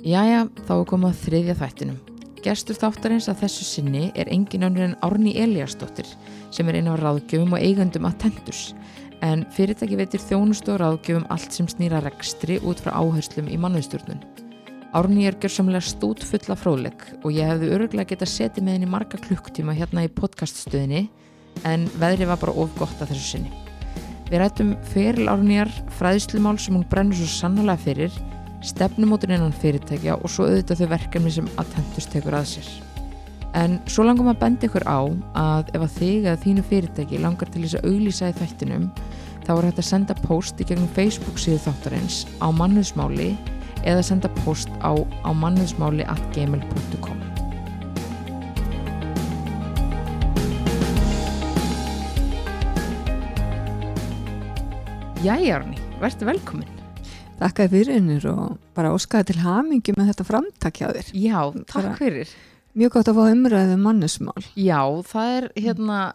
Jæja, þá er komið að þriðja þættinum. Gestur þáttarins að þessu sinni er engin önnur en Árni Eliasdóttir sem er einn af ráðgjöfum og eigandum að Tendus. En fyrirtæki veitir þjónustu og ráðgjöfum allt sem snýra rekstri út frá áherslum í mannviðstjórnun. Árni er gjörsamlega stút fulla fróðleg og ég hefði öruglega getað setið með henni marga klukktíma hérna í podcaststöðinni en veðri var bara of gott að þessu sinni. Við rættum feril Árniar, fræðslumál sem hún brennur svo sannlega fyrir, stefnumótur innan fyrirtækja og svo auðvitað þau verkefni sem Attentus tekur að sér. En svo langum að benda ykkur á að ef að þig eða þínu fyrirtæki langar til þess að auglýsa í þættinum þá er hægt að senda post í gegnum Facebook síðu þáttarins á mannusmáli eða senda post á, á mannusmáli at gmail.com Jæja Arni, verður velkomin. Þakka þér fyrir hennur og bara óskaði til hamingi með þetta framtak hjá þér. Já, takk Bara- fyrir. Mjög gott að fá umræðu um mannesmál. Já, það er hérna,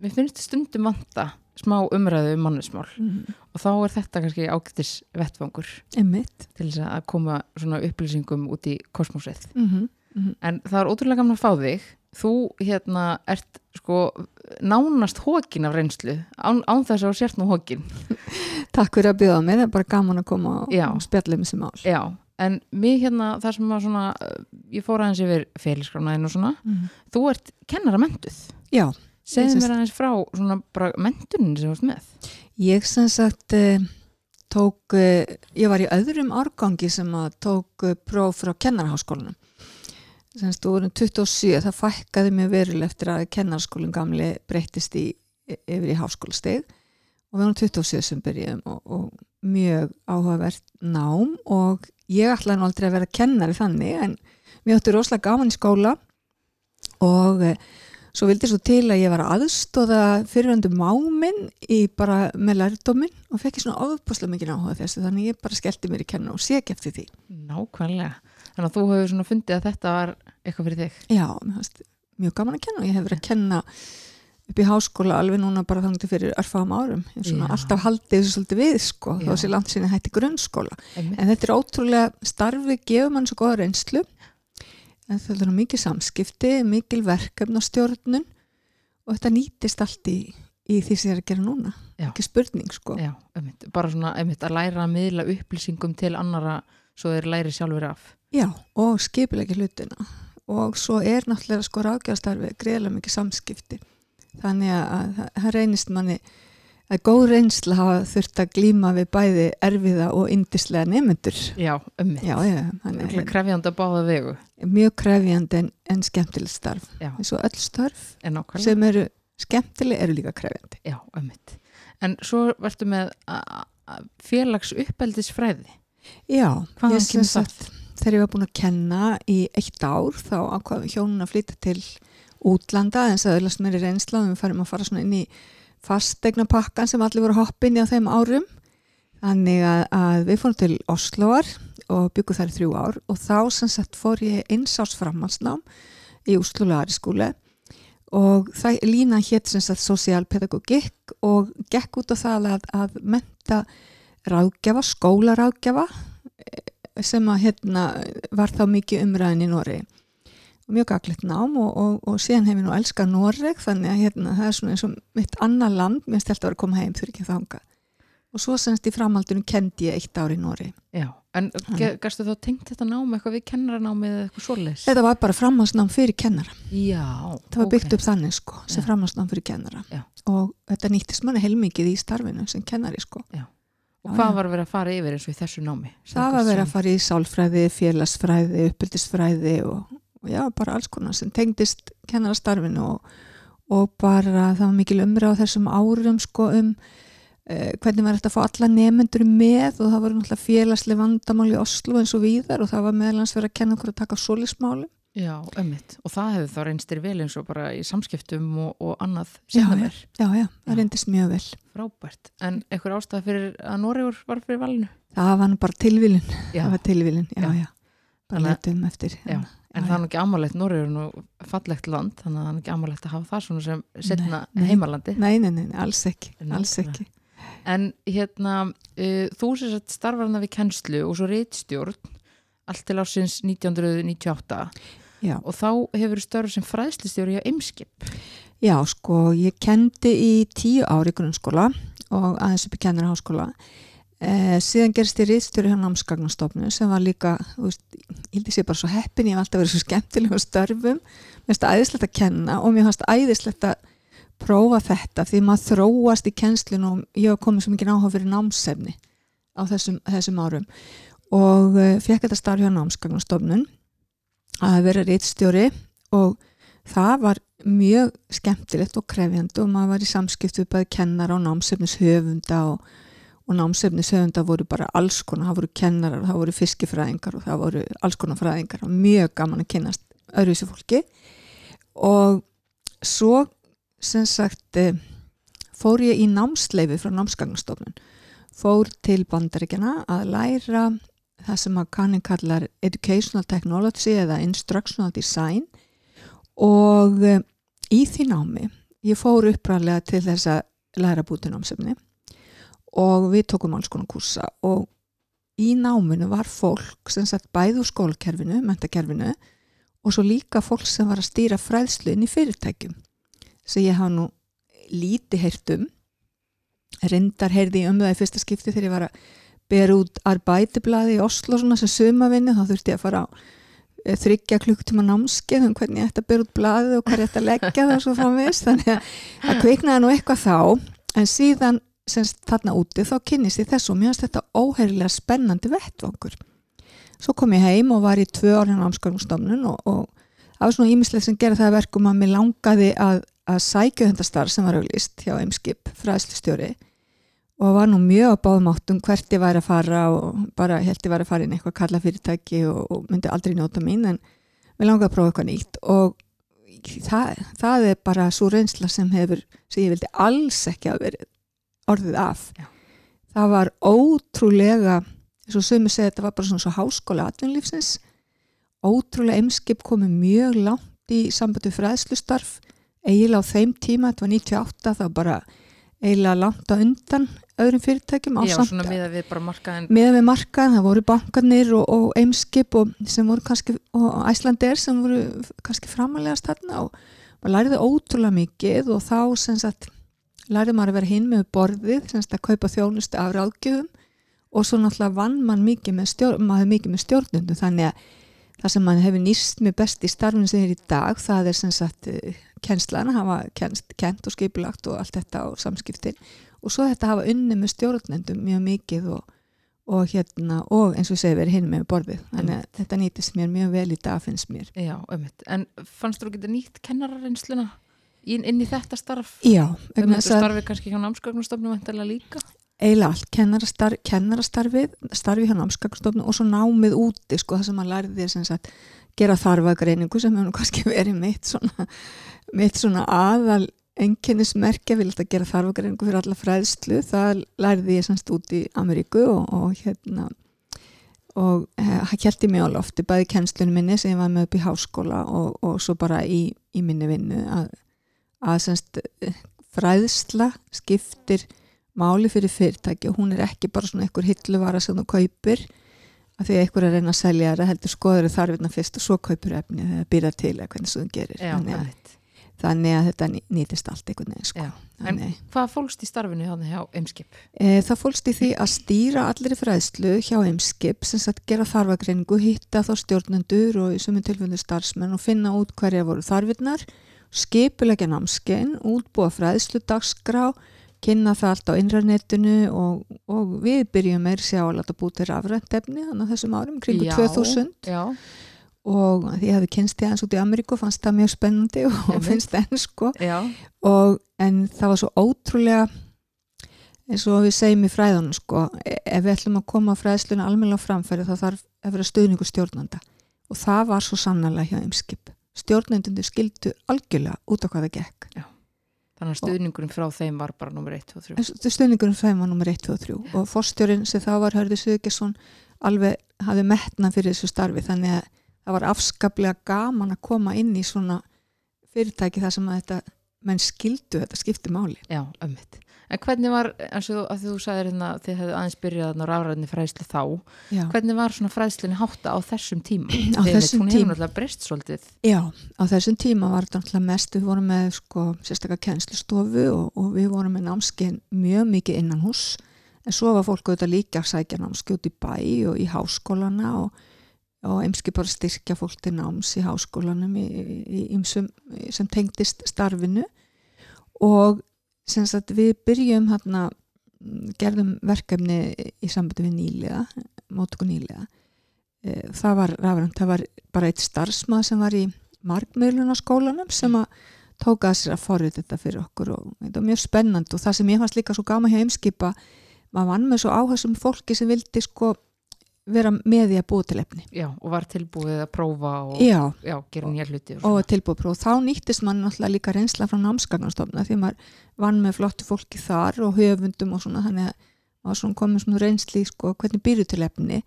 mér finnst stundum vanta smá umræðu um mannesmál Mm. og þá er þetta kannski ágættis vettfangur Emmitt. til þess að koma svona upplýsingum út í kosmosið. Mm -hmm. En það er ótrúlega gaman að fá þig. Þú hérna ert sko nánast hókin af reynslu án, án þess að þú sért nú hókin. Takk fyrir að bjóða mig, það er bara gaman að koma Já. og spjalla um þessi mál. Já, en mér hérna, það sem að svona, uh, ég fór aðeins yfir félagsgránaðin og svona, Mm. þú ert kennaramentuð. Já, Segðu Ég mér aðeins frá svona bara mentunin sem þú ert með. ég sem sagt uh, tók, uh, ég var í öðrum árgangi sem að tók próf frá kennarháskólanum. Sem sagt, vorum 27, það fækkaði mjög veruleg eftir að kennarskólinn gamli breyttist í, yfir í háskólasteg og við vorum 27 sem byrjum og, og mjög áhugavert nám og ég ætlaði nú aldrei að vera kennari þannig en mér átti rosalega gaman í skóla og eh, svo vildi svo til að ég var að aðstóða fyriröndu máminn í bara með lærdóminn og fekk ég svona ofbúslega mikið áhuga þessu þannig ég bara skellti mér í kenna og sé ekki eftir því. Nákvæmlega. Þannig að þú hefur svona fundið að þetta var eitthvað fyrir þig. Já, fannst mjög gaman að kenna og ég hef verið að kenna upp í háskóla alveg núna bara þannig til fyrir örfáum árum. Ég hef svona Já. alltaf haldið þessu svolítið við sko, þó sé langt sinni hætti grunnskóla. Einmitt. En þetta er ótrúlega starfi, gefur mann svo góða reynslu. En það er mikið samskipti, mikil verkefnastjórnun og þetta nýtist allt í, í því sem ég er að gera núna. Já. Ekki spurning sko. Já, einmitt. Bara svona einmitt að læra að miðla upplýsingum til annara svo þeir læri sjálfur af. Já, og skipilegja hlutina. Og svo er náttúrulega sko ráðgjastarfi greiðlega mikið samskipti. Þannig að það- það reynist manni að góð reynsla hafa þurft að glíma við bæði erfiða og indislega nemyndur. Já, einmitt. Já, já, að Krefjandi að báða vegu. mjög krefjandi en, en skemmtilegt starf. Já, eins og öll en nákvæmlega. sem eru skemmtileg eru líka krefjandi. Já, einmitt. En svo verður með félags uppeldisfræði. Já, Hvaðan sem sagt, þegar ég var búin að kenna í eitt ár þá ákvaði hjónun að flytja til útlanda en það öðlast mér í reynsla og við farum að fara svona inn í fastegna pakkan sem allir voru hoppin í á þeim árum. Þannig að, að við fórum til Osloar og byggum þar í þrjú ár og þá sem sagt fór ég eins árs framhalsnám í Oslo Lariskúle og það lína hétt sem sagt sosialpedagogik og gekk út á það að, að menta ráðgjafa, skólaráðgjafa sem að hérna var þá mikið umræðin í Nóri mjög gaglegt nám og, og, og síðan hef ég nú elskað Noreg þannig að hérna það er svona eins og mitt annað land. Mér stelt að vera að koma heim fyrir ekki þanga og svo semst í framhaldinu kendi ég eitt ár í Nóri Já, en gæstu þá tengt þetta nám eitthvað við kennaranámið eða eitthvað svoleiðis? þetta var bara framhaldsnám fyrir kennara. Já, það var byggt upp þannig sko sem Já. framhaldsnám fyrir kennara. Já. og þetta nýttist manni heilmikið í starfinu sem kennari sko Og hvað var verið að fara yfir eins og í þessu námi? það var verið að fara í sálfræði, félagsfræði, uppbyldisfræði og, og já, bara alls konar sem tengdist kennarastarfinu og, og bara það var mikil umræð á þessum árum sko um eh, hvernig var þetta að fá alla nefnendur með og það voru náttúrulega félagslega vandamál í Oslo eins og víðar og það var meðlans verið að kenna okkur að taka solismálum. Já, ömmit. Og það hefur þá reynst þér vel eins og bara í samskiptum og, og annað já. mér. Já, já, það reyndist mjög vel. Frábært. En einhver ástæða fyrir að Noregur var fyrir valinu? Það var nú bara tilvílin, Já, það var tilvílin, já, Já. já. Bara að- letum eftir. Já. en já, það er nú ekki amalegt, Noregur er nú fallegt land, þannig að það er nú ekki amalegt að hafa það svona sem setna Nei, nei. heimalandi. Nei, nei, nei, alls ekki, alls ekki. En hérna, uh, þú sem sagt starfar hana við kennslu og svo reitstjórn, allt til ásins 1998 Já. og þá hefur störf sem fræðslistjóri á Eimskip. Já, sko, ég kendi í tíu ári grunnskóla og aðeins upp í kennarháskóla. Eh, síðan gerist ég riðstjóri hjá námsgagnastofnu sem var líka, þú veist, ég held ég sé bara svo heppin, ég hef alltaf verið svo skemmtileg á störfum, mér finnst æðislegt að kenna og mér finnst æðislegt að prófa þetta því maður þróast í kennslinu og ég hef komið svo mikið áhuga fyrir námsefni á þessum, þessum árum og uh, fekk þetta starf hjá námsgagnastofnun að vera riðstjóri og það var mjög skemmtilegt og krefjandi og maður var í samskiptu bæði kennar á námsefnishöfunda og, og námsefnishöfunda voru bara alls konar, það voru kennarar, það voru fiskifræðingar og það voru alls konar fræðingar og mjög gaman að kynast öðruvísi fólki. Og svo sem sagt eh, fór ég í námsleifi frá námsgagnastofnun. Fór til bandaríkjana að læra það sem að kannin kallar Educational Technology eða Instructional Design. Og e, í því námi ég fór uppræðlega til þess að læra búti námsefni og við tókum alls konar kursa og í náminu var fólk sem sett bæð úr skólakerfinu, mentakerfinu og svo líka fólk sem var að stýra fræðslu inn í fyrirtækjum sem ég hafa nú lítið heyrt um. Reyndar heyrði ég um það í fyrsta skipti þegar ég var að bera út arbætiblaði í Oslo svona sem sumavinni þá þurfti ég að fara á eh, þryggja klukktíma námskeið um hvernig ég ætti að bera út blaðið og hvað ég ætti að leggja það og svo framvegist þannig að það kveiknaði nú eitthvað þá. En síðan semst þarna úti þá kynnist ég þessu og mér finnst þetta óheirilega spennandi vettvangur. Svo kom ég heim og var í tvö orðin námskörnumstofnun og, og það var svona ímislegt sem gera það verkum að mér langaði að, að sækja þetta starf sem var auglist hjá Eimskip fræðslustjóri og var nú mjög á báðum áttum hvert ég væri að fara og bara held ég væri að fara inn eitthvað kalla fyrirtæki og, og myndi aldrei njóta mín en við langaði að prófa eitthvað nýtt. Og það, það er bara svo reynsla sem hefur, sem ég vildi alls ekki að vera orðið af. Já. það var ótrúlega eins og sömu segja þetta var bara svona svo háskóla atvinnlífsins ótrúlega emskip komið mjög langt í sambandi fræðslustarf. Eiginlega á þeim tíma, þetta var 98 þá bara eiginlega langt á undan öðrum fyrirtækjum á Já, samt svona miða við bara markaðin. með við markaðin, það voru bankarnir og, og Eimskip og sem voru kannski og Æslander sem voru kannski framalegast þarna og maður læriði ótrúlega mikið og þá sem sagt læriði maður að vera hinn með borðið sem sagt að kaupa þjónustu af ráðgjöfum og svo náttúrulega vann mann mikið með stjórn, maður mikið með stjórnundum þannig að það sem mann hefur nýst með best í starfinu sem er í dag það er sem sagt eh, kennslan að hafa kent og skipulagt og allt þetta og samskiptin og svo þetta hafa unni með stjórnendum mjög mikið og, og hérna og eins og segi verið hinn með borðið þannig að þetta nýtist mér mjög vel í dag finnst mér Já, ömmit. En fannst þú geta nýtt kennarareinsluna inn, inn í þetta starf? Já, þess að starfið kannski hjá námsgagnustofnum vantilega líka? eiginlega allt, kennarastar, kennarastarfið starfi hjá námskakastofnun og svo námið úti sko það sem maður lærði þér sem sagt gera þarfagreiningu sem hefur kannski verið mitt svona, mitt svona aðal enginnismerkja, vil alltaf gera þarfagreiningu fyrir alla fræðslu, það lærði ég semst út í Ameríku og, og hérna og það eh, mig á lofti, bæði kennslunum minni sem ég var með upp í háskóla og, og svo bara í, í minni vinnu að, að semst eh, fræðsla skiptir máli fyrir fyrirtæki og hún er ekki bara svona einhver hilluvara sem þú kaupir að því að einhver er að reyna að selja það heldur skoður þarfinna fyrst og svo kaupir efni þegar það býra til eða hvernig svo þú gerir. Já, þannig, að, þannig að þetta ný- nýtist allt einhvern veginn sko. Já. En Þannig, hvað fólkst í starfinu hjá, hjá Eimskip? e, það fólst í því að stýra allir fræðslu hjá Eimskip sem sagt gera þarfagreiningu, hitta þá stjórnendur og í sumum tilfendu starfsmenn og finna út hverja voru þarfinnar skipulegja námskein, útbúa fræðslu dagskrá kynna það allt á innræðnetinu og, og við byrjum meir sjá að láta búið til rafrænt efni þannig að þessum árum, kringu Já, 2000 Já, og því ég hefði kynst ég aðeins út í Ameríku fannst það mjög spennandi og Einmitt. finnst enn sko. Já, og, en það var svo ótrúlega eins og við segjum í fræðunum sko, e- ef við ætlum að koma fræðsluna almennilega á framfæri þá þarf að vera stuðningu stjórnanda. Og það var svo sannlega hjá Eimskip. Stjórnendundu skildu algjörlega út á hvað það gekk. Þannig að stuðningurinn frá þeim var bara nummer 1, 2, 3. En stuðningurinn þeim var nummer 1, 2 og 3 og fórstjórin sem þá var Hörður Suðgesson alveg hafði metna fyrir þessu starfi þannig að það var afskaplega gaman að koma inn í svona fyrirtæki þar sem að þetta menn skildu þetta skipti máli Já, ömmit. En hvernig var, eins og þú sagðir hérna, þið hefðu aðeins byrjað á rafræðinni fræðslu þá, Já, hvernig var svona fræðslinni hátta á þessum tíma? Á Þegar þessum Hún hefur tíma. náttúrulega breyst svolítið. Já, á þessum tíma var þetta náttúrulega mest, við vorum með sko sérstaklega kennslustofu og, og við vorum með námskein mjög mikið innan hús en svo var fólk auðvitað líka að sækja í bæ og í háskólana og, og einski bara styrkja fólk til náms í háskólanum í, í, í, sem, sem tengdist starfinu. Og sagt við byrjum hérna mm, gerðum verkefni í sambandi við nýlega, mótöku nýlega Eh, það var það var bara eitt starfsmað sem var í markmiðlunarskólanum sem að tóka að sér að forrið þetta fyrir okkur og þetta var mjög spennand og það sem ég fannst líka svo gama hjá heimskipa maður vann með svo áhersum fólki sem vildi sko vera með því að búa til efni. Já, og var tilbúið að prófa og já, já, gera nýja hluti. Og og tilbúið próf þá nýttist mann náttúrulega líka reynsla frá námsgagnarstofna því maður vann með flottu fólki þar og höfundum og svona þannig að svona komið svona reynsli sko hvernig býru til efni.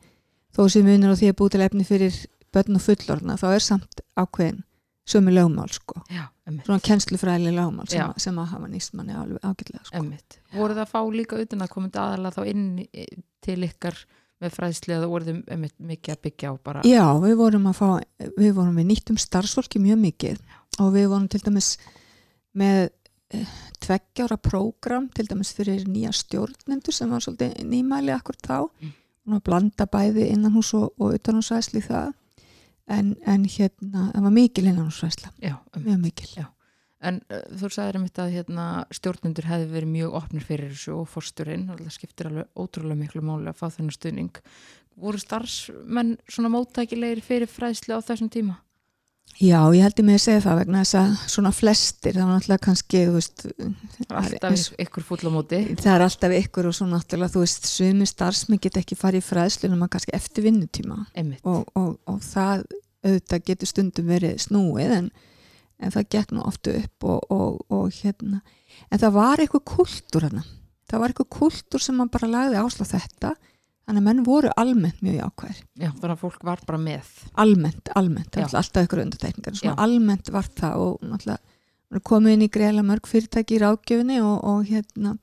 Þó sem munur á því að búa til efni fyrir börn og fullorna þá er samt ákveðin sömu lögmál sko. Já, svona kennslufræðileg lögmál sem, að, sem að hafa nýst manni alveg ágætlega sko. Voru það að fá líka utan að komandi aðalega þá inn til ykkar með fræðslu eða voru þið ömmit mikið að byggja á bara? Já, við vorum að fá við vorum við nýttum starfsfólki mjög mikið og við vorum til dæmis með eh, tveggjára prógram til dæmis fyrir nýja stjórnendur sem var svolítið nýmæli akkur þá Mm. og að blanda bæði innanhús og, og utanhúsvæsli það en, en hérna, það var mikil innanhúsvæsla Já, ömmit. mjög mikil Já. En uh, þú sagðir einmitt að hérna, stjórnendur hefði verið mjög opnir fyrir þessu og forsturinn, og það skiptir alveg ótrúlega miklu máli að fá þennan stuðning. Voru starfsmenn svona móttækilegir fyrir fræðslu á þessum tíma? Já, ég held ég með að segja það vegna þess að svona flestir, það var náttúrulega kannski þú veist, Alltaf eins- ykkur fúll á móti. það er alltaf ykkur og svo náttúrulega þú veist, sumi starfsmenn get ekki farið í fræðslunum að kannski eftir vinnutíma Einmitt. og, og, og það auðvitað getur stundum verið snúið en, en það gekk nú ofta upp og, og, og hérna. En það var eitthvað kultúr hana það var eitthvað kultúr sem man bara lagði áslá þetta. Þannig að menn voru almennt mjög jákvæðir. Já, þannig að fólk var bara með. almennt, almennt, alltaf ykkur Já. almennt var það og náttúrulega komið inn í greiðlega mörg fyrirtæki í ráðgjöfinni og, og hérna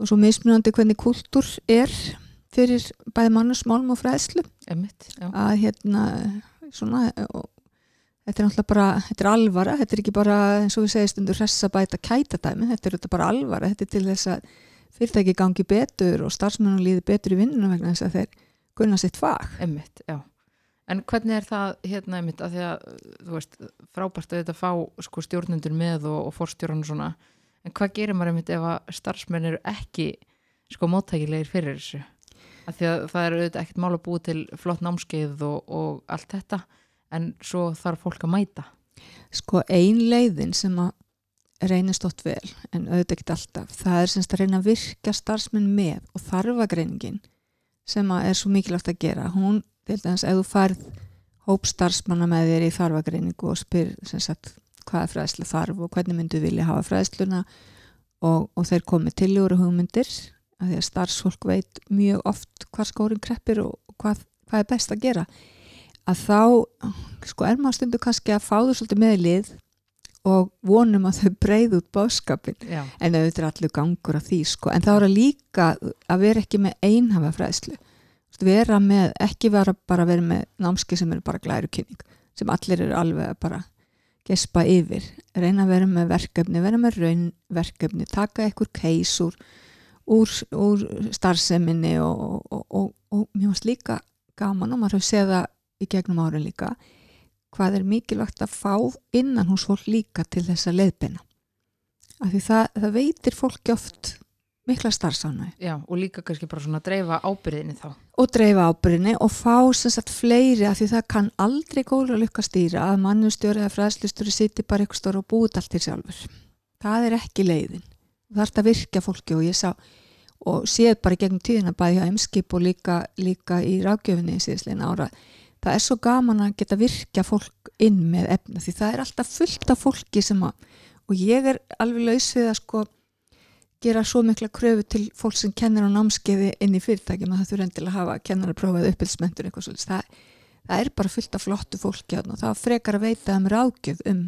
og svo mismunandi hvernig kultúr er fyrir bæði mannusmálum og fræðslu. Einmitt, já. að hérna svona og þetta er náttúrulega bara, þetta er alvara þetta er ekki bara eins og við segjum stundur hressa bæta kæta dæmi, þetta er þetta bara alvara þetta er til þess að fyrirtæki gangi betur og starfsmennum líði betur í vinnunum vegna þess að þeir gunna sitt fag Einmitt, já. En hvernig er það hérna einmitt að því að, þú veist, frábært að þetta fá sko stjórnendur með og, og forstjóran og svona, en hvað gerir maður einmitt ef að starfsmenn eru ekki sko móttækilegir fyrir þessu? Að því að það er auðvitað ekkert mál að búa til flott námskeið og, og allt þetta, en svo þarf fólk að mæta. sko ein leiðin sem að reynist ótt vel en auðvitað ekki alltaf það er semst að reyna að virka starfsmenn með og þarfagreiningin sem að er svo mikilvægt að gera hún, til dæmis, ef þú færð hóp starfsmanna með þér í þarfagreiningu og spyr sem sagt hvað er fræðsla þarf og hvernig myndu vilja hafa fræðsluna og, og þeir komið til og hugmyndir að því að starfsfólk veit mjög oft hvað skórin kreppir og hvað, hvað er best að gera að þá sko er maður stundu kannski að fá þú svolítið með í lið og vonum að þau breyð út báskapin Já, en auðvitað er allir gangur af því sko. en þá er að líka að vera ekki með einhafa fræðslu. Vera með, ekki vera bara vera með námski sem eru bara glæru kynning sem allir eru alveg að bara gespa yfir, reyna að vera með verkefni vera með raunverkefni taka einhver case úr, úr, úr starfseminni og, og, og, og, og mér varst líka gaman og maður hefur séð það í gegnum árin líka hvað er mikilvægt að fá innan hús fólk líka til þess að leiðbeina. Af því það, það veitir fólki oft mikla starfsánæg já, og líka kannski bara svona dreifa ábyrðinni þá. og dreifa ábyrðinni og fá sem sagt fleiri af því það kann aldrei góður að lukka stýra að mannustjóri eða fræðslustjóri siti bara eitthvað stóra og búið allt til sjálfur. Það er ekki leiðin. Það er að virkja fólki og ég sá og séð bara í gegnum tíðina bæði hjá emskip og líka, líka í rákjöfinni síðislegin ára það er svo gaman að geta virkja fólk inn með efna því það er alltaf fullt af fólki sem að og ég er alveg laus við að sko gera svo mikla kröfu til fólk sem kennir á námskeiði inn í fyrirtækjum að það þurfa endilega að hafa kennar að prófa uppbyldsmentur eitthvað svolítið það, það er bara fullt af flottu fólki og það frekar að veita um ráðgjöf um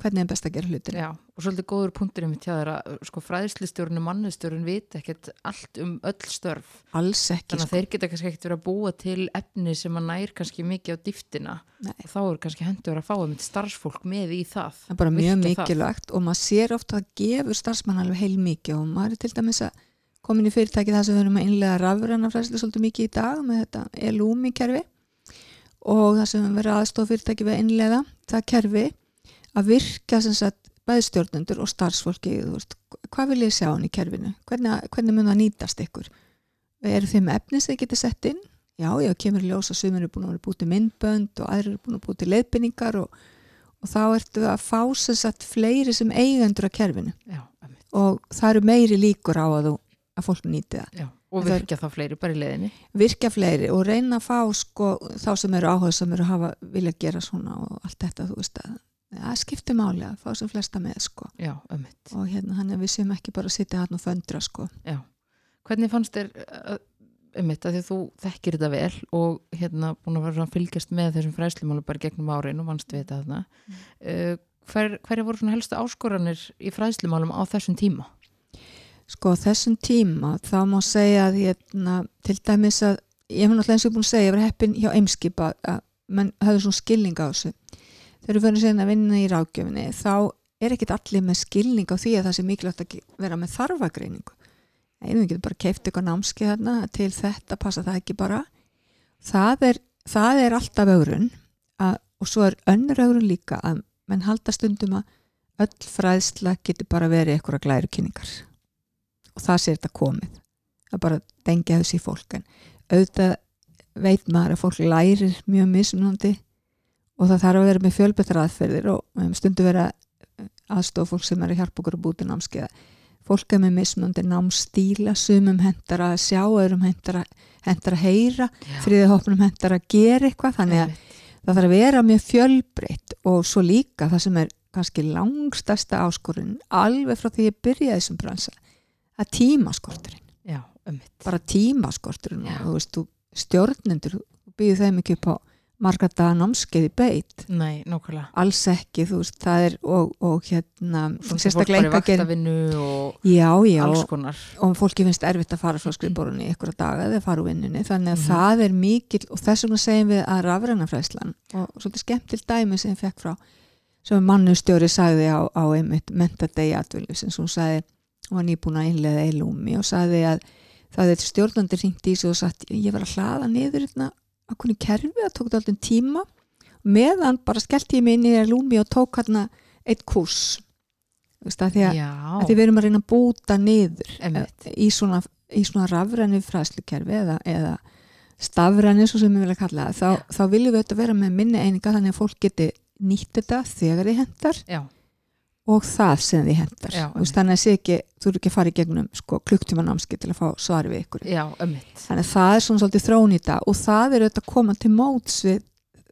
hvernig er best að gera hlutin Já, og svolítið góður punktur um því að sko, fræðslistjórun og mannustjórun vit ekkert allt um öll störf. Alls ekki þannig að sko. þeir geta kannski ekkert verið að búa til efni sem að nær kannski mikið á dýftina. Og þá er kannski hendur að fá um starfsfólk með í það. Það er bara mjög virkja það. mikilvægt og maður sér ofta að gefur starfsmann alveg heil mikið og maður er til dæmis að komin í fyrirtæki það sem við erum að innlega rafræna fræðslu svolítið mikið í dag með þetta LUMI kerfi og það sem við verðum aðstofa fyrirtæki við að innlega það kerfi að virka bæðstjórnendur og starfsfólki veist, hvað vil ég sjá hann í kerfinu? Hvernig, hvernig mun það nýtast ykkur? Eru þið með efni sem þið getið sett inn? Já, já, kemur í ljós að sumir eru búin að til myndbönd og aðrir eru búin að búið til leiðbynningar og, og þá ertu að fá sem sagt fleiri sem eigendur að kerfinu. Já, og það eru meiri líkur á að, þú, að fólk nýti það. Já, og Það er- virkja þá fleiri bara í leiðinni. Virkja fleiri og reyna að fá sko, þá sem eru áhuga sem eru að hafa vilja gera svona og allt þetta þú veist að það skiptir máli að fá sem flesta með sko. Já, ömmit og hérna hann við séum ekki bara að sitja hann og föndra sko. Já, hvernig fannst þér ömmit að því að þú þekkir þetta vel og hérna búin að vera að fylgjast með þessum fræðslumálu bara gegnum árin og vannst við þetta þarna. Uh, hver, hverja voru svona helstu áskoranir í fræðslumálum á þessum tíma? sko þessum tíma þá má segja að hérna, til dæmis að ég hef náttúrulega eins og búin að segja ég var heppin hjá Eimskip að, að mann hafði svona skilning á þessu þegar við fyrir síðan að vinna í rákjöfinni þá er ekkit allir með skilning á því að það sé mikilvægt að vera með þarfagreiningu. Einum við getum bara keift eitthvað námski þarna til þetta passa það ekki bara. Það er, það er alltaf augrun að, og svo er önnur augrun líka að menn halda stundum að öll fræðsla getur bara verið eitthvað glæru kynningar og það sé þetta komið að bara dengja þessi fólk. En auðvitað veit maður að fólk lærir mjög mismunandi og það þarf að vera með fjölbetra aðferðir og stundu vera aðstof fólk sem er að hjálpa okkur að búti námskeiða. Fólk er með mismunandi námstíla sumum hendar að sjá, öðrum hendar að, hendar að heyra, þriðið hópnum hendar að gera eitthvað, þannig að það þarf að vera mjög fjölbreytt og svo líka það sem er kannski langstasta áskorun alveg frá því ég byrjaði þessum bransa að tímaskorturinn. Já, bara tímaskorturinn og þú veist, stjórnendur þú býður þeim ekki upp á marga daga námskeið í beitt Nei, nákvæmlega. Alls ekki, þú veist, það er og, og hérna, sérstaklega og já, já, og, fólki finnst erfitt að fara frá skrifborunni í einhverja daga eða fara úr vinnunni, þannig að Mhm. það er mikil og þess vegna segjum við að rafrænafræslan og svolítið skemmtill dæmi sem ég fekk frá sem mannustjóri sagði á, á einmitt mentadegi atvinnlífsins, hún sagði hún var nýbúin að innlega eilúmi og sagði að það er stjórnandi ringt í sig og sagt ég var að hlaða niður hérna kunni kerfi, það tók þetta alltaf tíma meðan bara skellti ég mig inn í eilúmi og tók hérna eitt kurs að því að, að því við erum að reyna að búta niður Einmitt. í svona, í svona rafræni fræslukerfi eða, eða stafræni svo sem við vilja kalla það þá, þá viljum við þetta vera með minni eininga þannig að fólk geti nýtt þetta þegar þið hendar já, og það sem þið hendar þannig að sé ekki, þú eru ekki að fara í gegnum sko, klukktíma námski til að fá svar við ykkur. Já, þannig að það er svona svolítið þrón í það og það er auðvitað að koma til móts við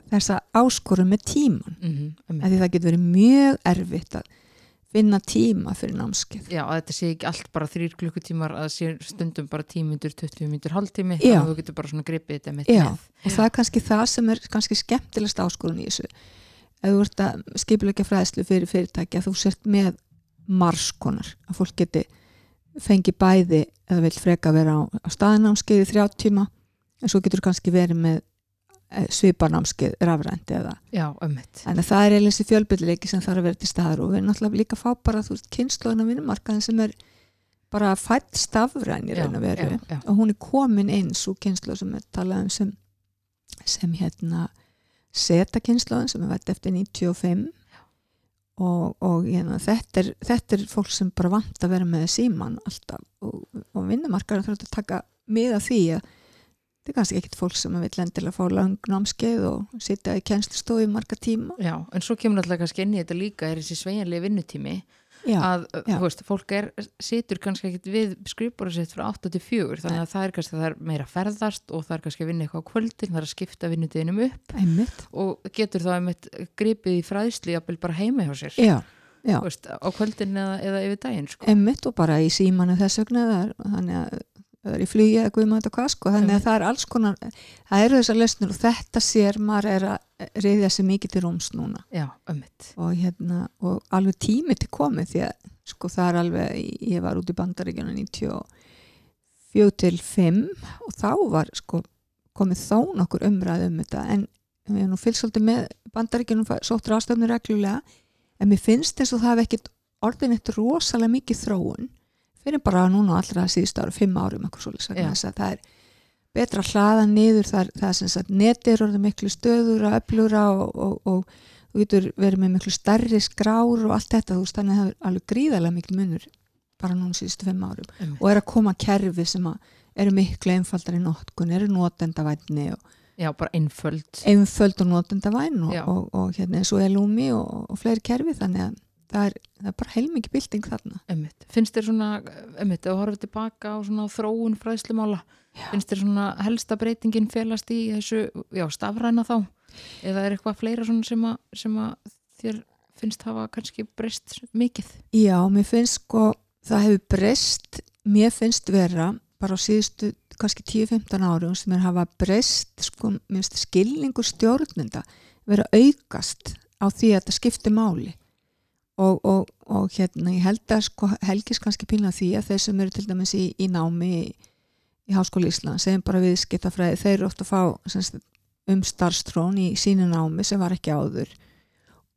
þessa áskorun með tíman mm -hmm, mm. því það getur verið mjög erfitt að finna tíma fyrir námskið Já, þetta sé ekki allt bara þrýr klukkutímar að sé stundum bara tímyndur, 20 myndur, hálftími Já. þannig að þú getur bara svona gripið þetta með Já, með. og það er kannski það sem er kannski skemmtilegst áskorun í þessu ef þú ert að skipulegja fræðslu fyrir fyrirtæki að þú sért með marskonar, að fólk geti fengi bæði eða vil freka vera á, á staðinámskeið í þrjá tíma en svo getur kannski verið með sviparnámskeið rafrænt eða Já, að það er eiginlega þessi fjölbyrðleiki sem þarf að vera til staðar og við erum náttúrulega líka að fá bara þú veist kynnslóðin á vinnumarkaðin sem er bara fætt stafræn í raun og veru. og hún er komin inn svo kynslu sem er talað um sem, sem hérna seta kynsluðin sem er vært eftir 95 og, og hérna, þetta, er, þetta er fólk sem bara vant að vera með síman alltaf og, og vinnumarkaðin þarf að taka miða því að þetta er kannski ekkit fólk sem vil endilega fá lang námskeið og sitja í kennslustofu í marga tíma. Já, en svo kemur alltaf kannski inn í þetta líka er þessi sveigjanlega vinnutími Já, að, já. þú veist, fólk er situr kannski ekkit við skrifbóra sitt frá 8 til 4 þannig að það er kannski, það er meira að ferðast og það er kannski að vinna eitthvað á kvöldin, það er að skipta vinnutíðinum upp einmitt og getur þá einmitt gripið í fræðsli bara heima hjá sér veist, á kvöldin eða, eða yfir daginn sko. einmitt og bara í símanu þess vegna þannig að það er í flugi eða guðum þetta hvað sko. Þannig að það er alls konar, það eru þessar lesnur og þetta sér maður er að reyðja sig mikið til rúms núna. Já, ömmit og hérna, og alveg tími til komið því að sko það er alveg ég var út í bandaríkjana 94 til 5 og þá var sko komið þó nokkur umræð um þetta. En við erum nú fylgst svolítið með bandaríkjunum sóttur ástöfnir reglulega en mér finnst eins og það hef ekkit orðin eitt rosalega mikið þróun fyrir bara núna allra síðust ára, fimm árum það er betra að hlaða niður, það er, það er sem sagt netir orðið miklu stöður að öflura og, og, og þú getur verið með miklu starri skrár og allt þetta þú veist þannig að það er alveg gríðarlega miklu munur bara núna síðustu fimm árum. Um. og er að koma kerfi sem að eru miklu einfaldar í nótkun, eru nótendavætni og Já, bara einföld. einföld og nótendavæn og, og, og hérna og elúmi og, og fleiri kerfi þannig að það er, það er bara heilmikið bylting þarna Einmitt. Finnst þér svona, einmitt, ef þú horfið tilbaka á svona þróun fræðslumála, finnst þér svona helsta breytingin felast í þessu, já, stafræna þá? Eða er eitthvað fleira svona sem að, sem að þér finnst hafa kannski breyst mikið? Já, mér finnst sko það hefur breyst, mér finnst vera bara á síðustu kannski 10-15 árum sem er hafa breyst sko, skilningur stjórnenda vera aukast á því að þetta skipti máli og, og, og hérna ég held að sko helgis kannski pílna því að þeir sem eru til dæmis í, í námi í, í Háskóli Ísland segjum bara viðskiptafræði, þeir eru ofta að fá semst, um starfstrón í sínu námi sem var ekki áður.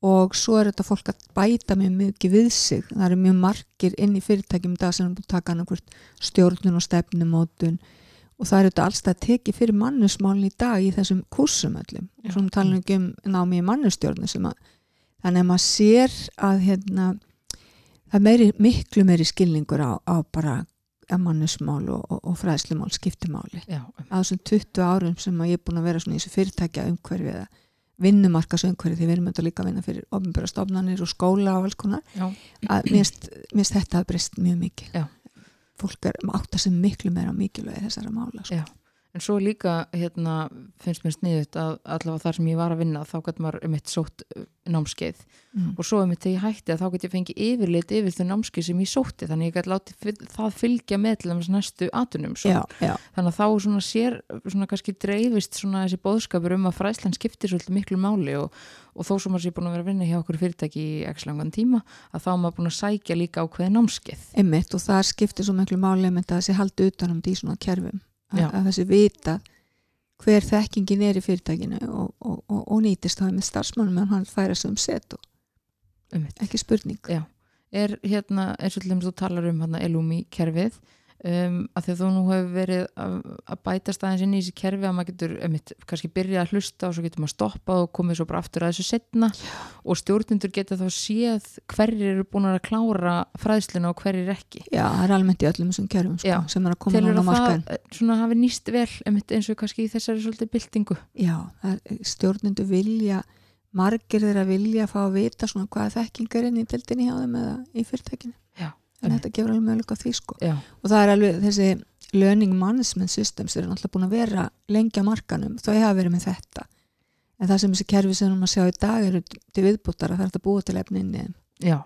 Og svo er þetta fólk að bæta mjög mikið við sig, það eru mjög margir inn í fyrirtækjum dag sem er búin að taka annarkvört stjórnun og stefnumótun. Og það eru þetta alls það að teki fyrir mannusmálin í dag í þessum kursum öllum. Og svo tala ekki um námi í mannustjórnu sem að þannig að maður sér að hérna, það meiri, miklu meiri skilningur á, á bara að mannusmál og, og, og fræðslumál skiptumáli Já, á þessum 20 árum sem ég er búin að vera í þessu fyrirtækja umhverfi eða vinnumarkas umhverfi því við erum þetta líka að vinna fyrir ofnbjörra stofnanir og skóla og alls konar að mér finnst þetta að breyst mjög mikið Já. fólk er átt að sem miklu meira mikilvægi þessara mála sko. En svo líka, hérna, finnst mér sniðut að allavega þar sem ég var að vinna þá gæti maður um eitt sótt uh, námskeið. Mm. og svo um eitt þegar ég hætti að þá gæti ég fengið yfirlit yfir þau námskeið sem ég sótti þannig ég gæti látið það fylgja með til þess næstu atunum já, já, þannig að þá svona sér svona kannski dreifist svona þessi bóðskapur um að fræslan skiptir svolítið miklu máli og, og þó sem maður sé búin að vera að vinna hjá okkur fyrirtæki í x langan tíma að þá maður búin að sækja líka á hverju námskeið það að þessi vita hver þekkingin er í fyrirtækinu og, og, og, og nýtist þá með starfsmannum en hann færa sig um set og um ekki spurning. Já. er hérna eins og til þess að þú talar um hérna Elumi kerfið um, að því að þú nú hefur verið að, að bæta staðins inn í þessi kerfi að maður getur um, kannski byrja að hlusta og svo getur maður stoppað og komið svo bara aftur að þessu setna og stjórnendur geta þá séð hverjir eru búin að klára fræðsluna og hverjir ekki. Já, það er almennt í öllum þessum kerfum sko, sem er að koma núna á að það markaðin eh, svona hafi nýst vel einmitt, eins og kannski í þessari svolítið byltingu. Já, það er, stjórnendur vilja margir þeirra vilja fá að vita svona hvað þekking er inn í deildinni hjá þeim eða í fyrirtækinu. Já, en einmitt. þetta gefur alveg möguleika því sko Já, og það er alveg þessi learning management systems eru náttúrulega búin að vera lengi á markanum þau hafa verið með þetta en það sem þessi kerfi sem að sjá í dag eru til viðbútar að það er að búa til efni inn í þeim já,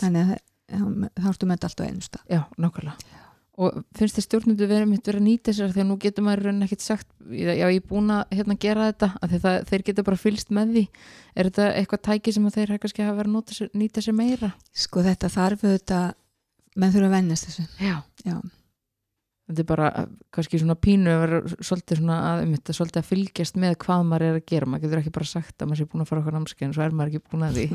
þannig að það ertu með þetta alltaf á einum stað Já, nákvæmlega. Og finnst þið stjórnundu verið mitt verið að nýta sér þegar nú getur maður í rauninni ekkert sagt, já, ég er búin að hérna, gera þetta, að það, þeir geta bara fylst með því. Er þetta eitthvað tæki sem að þeir kannski hafa verið að nýta sér meira? sko þetta þarf auðvitað menn þurfa að vennast þessu Já. Já. Þetta er bara kannski svona pínu að vera svolítið svona að, um þetta, svolítið að fylgjast með hvað maður er að gera. Maður getur ekki bara sagt að maður sé búin að fara okkur námskeið en svo er maður ekki búin að því.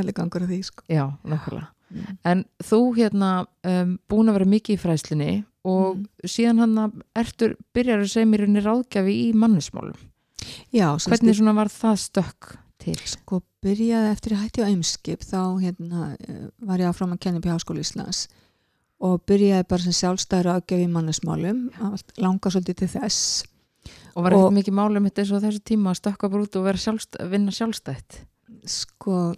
Allir gangur á því sko Já, nákvæmlega. Mm. En þú hérna um, búin að vera mikið í fræslinni og Mm. síðan hann að ertur byrjar að segja mér unni ráðgjafi í mannismálum. Já, Hvernig svona var það stökk til? sko byrjaði eftir að hætti á Eimskip þá hérna, eh, var ég áfram að kenna upp í Háskóli Íslands og byrjaði bara sem sjálfstæður aðgjöf í mannesmálum langa svolítið til þess Og var ekkert mikið málum mitt eins og þessu tíma að stökka bara út og sjálfst, vinna sjálfstætt? sko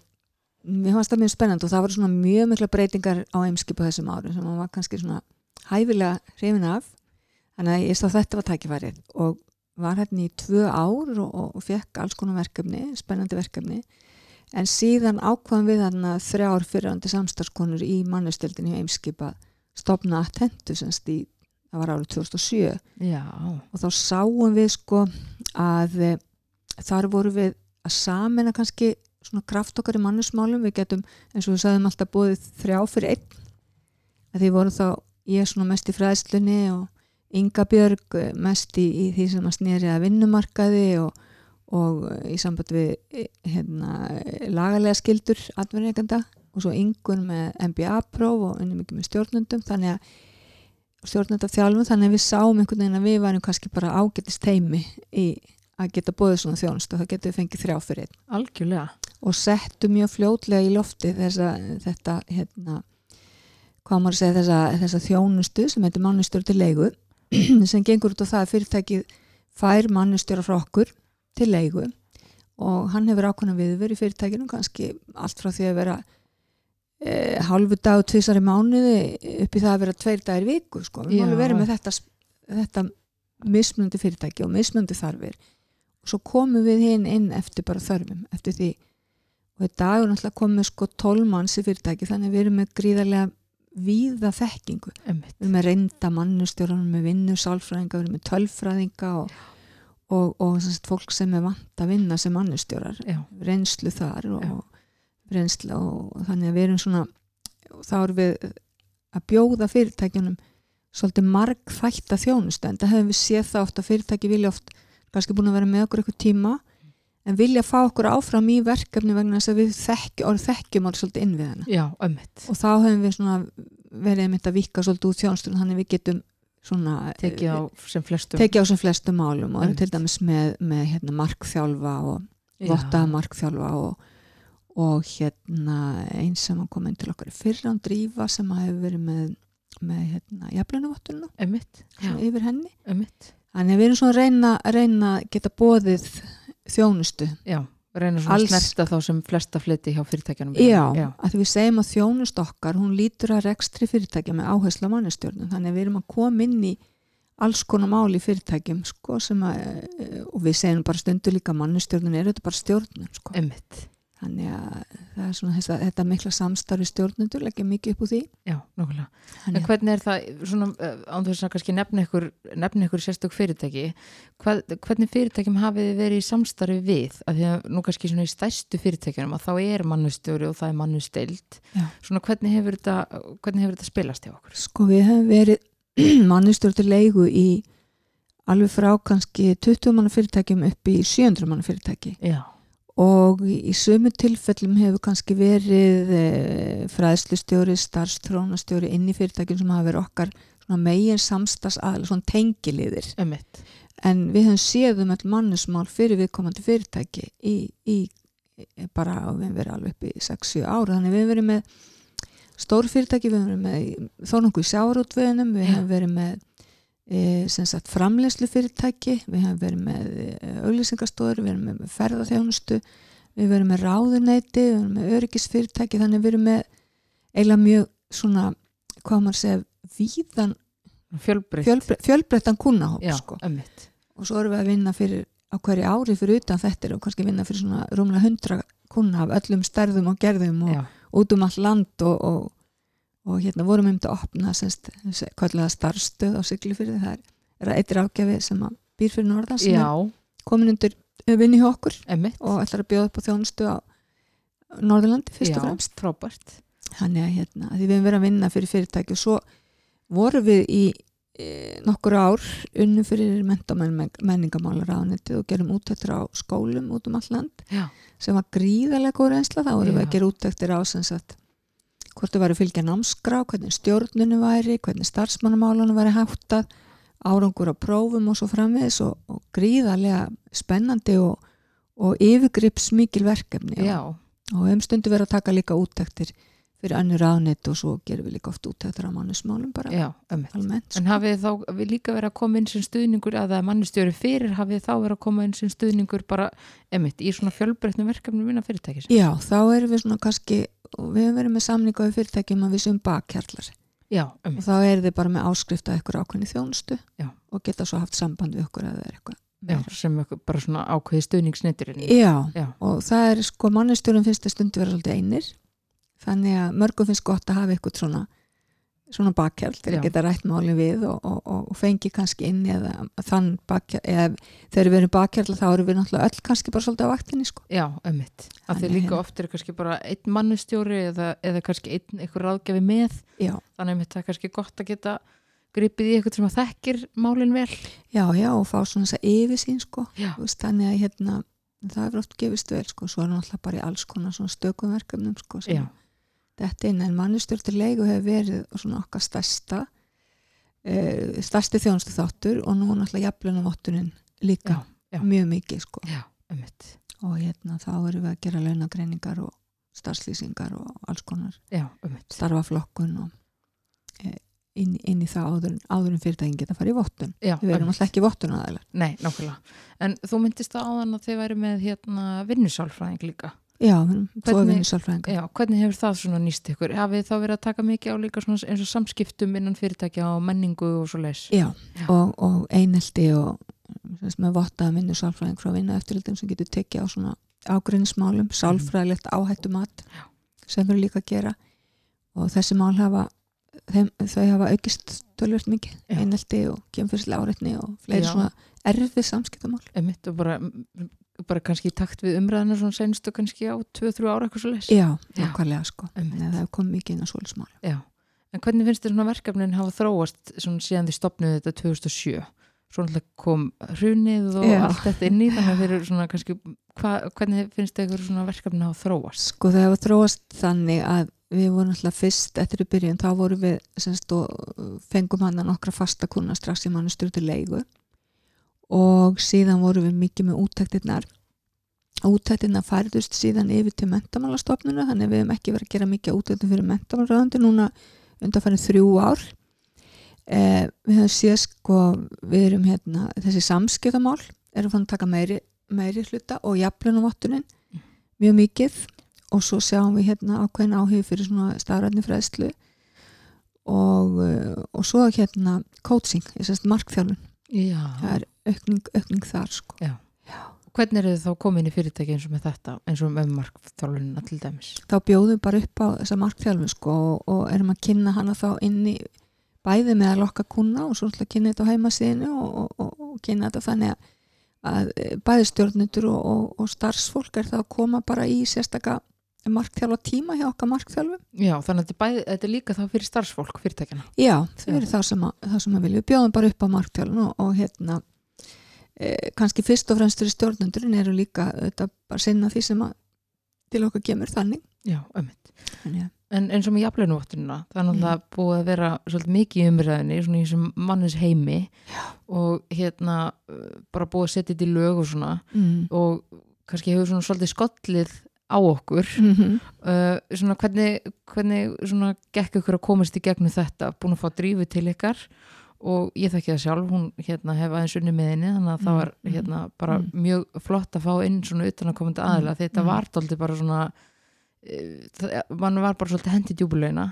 mér fannst það mjög spennandi og það voru svona mjög mikla breytingar á Eimskip á þessum árum sem maður var kannski svona hæfilega hrifin af þannig að ég sá þetta var tækifærið og var hérna í tvö ár og, og, fekk alls konar verkefni, spennandi verkefni. En síðan ákvaðum við þarna þrjár fyrirandi samstarfskonur í mannustildinni í Eimskip að stopna Attentu semst í, það var árið 2007 Já, og þá sáum við sko að e, þar voru við að samena kannski svona kraft okkar í mannusmálum við getum eins og við sagðum alltaf búið þrjá fyrir einn. Að því voru þá ég svona mest í fræðslunni og Inga Björg eh, mest í, í því sem að snýri að vinnumarkaði og, og í samband við eh, hérna, lagalega skildur atverðineganda og svo Ingun með MBA-próf og unni mikið með stjórnundum þannig að stjórnenda þjálfum þannig að við sáum einhvern veginn að við varum kannski bara ágætist heimi í að geta bóðið svona þjónust og það getur við fengið þrjá fyrir einn. Algjörlega. Og settu mjög fljótlega í lofti þessa, þetta hérna, hvað maður að segja þessa, þessa þjónustu sem heitir mannustjóri til leigu sem gengur út á það að fyrirtækið fær mannustjóra frá okkur til leigu og hann hefur ákvæmna viðver í fyrirtækinu kannski allt frá því að vera e, hálfu dag og tvisar í mánuði upp í það að vera tveir dagir viku sko. við máum verið með þetta, þetta mismunandi fyrirtæki og mismunandi þarfir. Og svo komum við hinn inn eftir bara þörfum eftir því. Og í dag er náttúrulega komið sko 12 manns í fyrirtæki þannig við erum með gríðarlega víða þekkingu. Einmitt. við erum með reynda mannustjóranum með vinnu, sálfræðinga, við erum með tölfræðinga og, og, og sagt, fólk sem er vant að vinna sem mannustjórar. Já, reynslu þar og, reynslu og þannig að við erum svona þá erum við að bjóða fyrirtækjunum svolítið marg þætta þjónustu en það hefum við séð það oft að fyrirtæki vilja oft kannski búin að vera með okkur eitthvað tíma en vilja fá okkur áfram í verkefni vegna þess að við þekki, þekkjum orð svolítið inn við hana. Já, ömmit og þá hefum við svona verið einmitt að vika svolítið út þjónustunum þannig við getum svona Tekið á sem flestum. tekið á sem flestum málum og til dæmis með, með hérna, markþjálfa og vottaða markþjálfa og, og hérna eins sem að koma inn til okkar í fyrra án drífa sem að hefur verið með, með hérna, jafnlunavottunum Ömmit, yfir henni. Ömmit þannig að við erum svona að reyna að geta bóðið þjónustu. Já, reyna svona Alls- snerta þá sem flesta fleti hjá fyrirtækjanum Já, já, að við segjum að þjónust okkar, hún lítur að rekstri fyrirtækja með áherslu á mannustjórnum, þannig að við erum að koma inn í alls konar máli í fyrirtækjum, sko, sem að, eh, og við segjum bara stundu líka að mannustjórnun er þetta bara stjórnun, sko. ömmit Þannig að það er svona þess að þetta mikla samstarfi stjórnundur leggja mikið upp úr því. Já, nokkulega En hvernig er það, svona, uh, án þess að kannski nefna ykkur, nefna ykkur sérstök fyrirtæki, hvað, hvernig fyrirtækjum hafið þið verið í samstarfi við? Að því að nú kannski svona í stærstu fyrirtækjunum að þá er mannustjóri og það er mannusteild. Svona hvernig hefur þetta, hvernig hefur þetta spilast hjá okkur? sko, við hefum verið mannustjórnur leigu í alveg frá kannski 20 manna fyrirtækjum upp í 700 manna fyrirtæki. Já, og í sömu tilfellum hefur kannski verið e, fræðslustjóri, starfstrónastjóri inn í fyrirtækjum sem hafa verið okkar megin samstags aðlega svona tengiliðir. Ömmit. en við höfum séð um all mannesmál fyrir viðkomandi fyrirtæki í, í bara við höfum verið alveg upp í 6-7 ára þannig við höfum verið með stór fyrirtæki, við höfum verið með þó nokkuð í sjávarútveginum, við höfum verið með sagt framlegslu fyrirtæki við höfum verið með auglýsingastóður, við höfum með ferðarþjónustu við verið með ráðuneyti við höfum með öryggisfyrirtæki þannig við höfum með eiginlega mjög svona hvað maður að segja víðan Fjölbreytt. fjölbre, fjölbreyttan kunnahóp sko. og svo erum við að vinna fyrir á hverju ári fyrir utan þetta og kannski vinna fyrir svona rúmlega hundra kunna af öllum stærðum og gerðum og Já, út um all land og, og, og hérna vorum um þetta að opna semst, kallega starfstöð á Siglufyrði það er, eittir ágjafi sem býr fyrir norðan sem já, er komin undir vinni hjá okkur ömmit. og ætlar að bjóða upp á þjónustu á Norðurlandi fyrst Já, og fremst. frábært. þannig að hérna, því við höfum verið að vinna fyrir fyrirtæki og svo vorum við í e, nokkur ár unnu fyrir menningamálar ráðnetið og gerum útæktir á skólum út um all land Já, sem var gríðarlega góð reynsla. Þá vorum við að gera útæktir á sem sagt hvort þau væri fylgja námskrá, hvernig stjórnunu væri hvernig starfsmannamálunum væri háttað árangur á prófum og svo framvegis og, og gríðarlega spennandi og, og yfirgrips mikil verkefni. Já, og við höfum stundu verið að taka líka úttektir fyrir annur ráðnett og svo gerum við líka oft úttektir á mannusmálum bara já, almennt sko. En hafið þá við líka verið að koma inn sem stuðningur að það er mannustjóri fyrir, hafið þá verið að koma inn sem stuðningur bara, emitt, í svona fjölbreytnum verkefnum minna fyrirtækis? Já, þá erum við svona kannski og við höfum verið með samninga við fyrirtækjum að við séum bakkjarlar Já, og emitt, þá er þið bara með áskrift að ykkur ákveðni þjónustu Já. og geta svo haft samband við okkur að það er eitthvað já, sem bara svona ákveði stuðningsnetturinn. Já, Já, og það er sko mannustjórum finnst að stundu vera svolítið einir þannig að mörgum finnst gott að hafa eitthvað svona svona Já. að geta rætt máli við og, og, og, fengi kannski inn eða þann bakkjál eða þegar við erum bakkjál þá erum við náttúrulega öll kannski bara svolítið á vaktinni sko. Já, ömmit. Því Þannig líka oft er kannski bara einn mannustjóri eða, eða kannski einn eitthvað ráðgjafi með. Já, Þannig að það er kannski gott að geta gripið í eitthvað sem að þekkir málin vel. já, já og fá svona þess að yfirsýn sko. Veist, þannig að hérna það er oft gefist vel sko, svo er náttúrulega bara í alls konar svona stökum verkefnum sko, sem þetta inn en mannustjórnir leigu hefur verið svona okkar stærsta uh, stærsti þjónustu þáttur og nú náttúrulega jafnlunavottunin líka Já, já. mjög mikið sko já, ömmit. og hérna þá erum við að gera launagreiningar og starfslýsingar og alls konar Já, ömmit. starfaflokkun og e, inn, inn í það áður, áður en fyrirtækin geta að fara í vottun við erum alltaf ekki vottun aðeinar Nei, nákvæmlega. En þú myndist það áðan að þið væri með hérna vinnusálfræðing líka. Já, Hvernig- Já, hvernig hefur það svona nýst ykkur? Hafið þá verið að taka mikið á líka svona eins og samskiptum innan fyrirtækja og menningu og svo leis? já, Já. og, og einelti og sem sagt, með vottaða vinnusálfræðing frá vinna eftirlitum sem getur tekið á svona ágrinnsmálum, sálfræðilegt áhættumat sem erum líka að gera og þessi mál hafa þeim, þau hafa aukist tölvöld mikið Já. einelti og kemfyrslega áreitni og fleiri Já. svona erfið samskiptamál Ömmit og bara, bara kannski í takt við umræðina svona senstu kannski á 2-3 ára eitthvað svo leis? já, nákvæmlega sko en það hefur komið mikið inn á svolismál Já, en hvernig finnst þér svona verkefnin hafa þróast svona síðan þið stopnuðu þetta 2007? Svo náttúrulega kom hrunið og Já. allt þetta inn í þannig að þeir eru svona kannski, hva, hvernig finnst þér svona verkefnin hafa þróast? Sko það hefur þróast þannig að við vorum alltaf fyrst eftir í byrjun þá vorum við semst, og fengum hann að nokkra fasta kuna strax í mannustur til leigu og síðan vorum við mikið með útæktirnar útæktirnar færðust síðan yfir til mentamálastofnuna þannig við hefum ekki verið að gera mikið útæktir fyrir mentamálraðandi núna undanfærin þrjú ár. Eh, við höfum séð sko við erum hérna þessi samskiptamál erum fann að taka meiri, meiri hluta og jaflunavottunin mjög mikið. Og svo sjáum við hérna ákveðin áhug fyrir svona stafræðni fræðslu og, uh, og svo hérna coaching, ég sést markþjálfun. Já, það er aukning, aukning þar sko. hvernig eru þið þá komin í fyrirtæki eins og með þetta, eins og með markþjálfunina til dæmis? þá bjóðum bara upp á þessa markþjálfun sko, og, og erum að kynna hana þá inn í bæði með að lokka kuna og svo ætla að kynna þetta á heimasíðinu og, og, og, kynna þetta þannig að, að bæði stjórnendur og, starfsfólk er það að koma bara í sérstaka markþjálfa tíma hjá okkar markþjálfum Já, þannig að þetta bæði, þetta er líka þá fyrir starfsfólk fyrirtækjana. Já, þau Já. eru þá sem, að, þá sem að vilja. Við bjóðum bara upp á marktjálun og, og hérna e, kannski fyrst og fremst fyrir stjórnendurinn eru líka þetta bara sinna því sem að til okkar kemur þannig. Já. En, ja. En eins og með jafnleinuvottunina, það er náttúrulega búið að vera svolítið mikið umræðinni, svona í þessum mannis heimi Já. og hérna uh, bara búið að setja þetta í lög og svona mm. og kannski hefur svona svolítið skollið á okkur Mm -hmm. uh, svona hvernig, hvernig svona gekk ykkur að komast í gegnum þetta búin að fá drífu til ykkar og ég þekki það sjálf, hún hérna hef aðeins unni með henni, þannig að það Mm, var mm, hérna bara mm. mjög flott að fá inn svona utan að komandi aðila Mm, þetta mm. var dálítið bara svona það, mann var bara svolítið hendið djúbulegina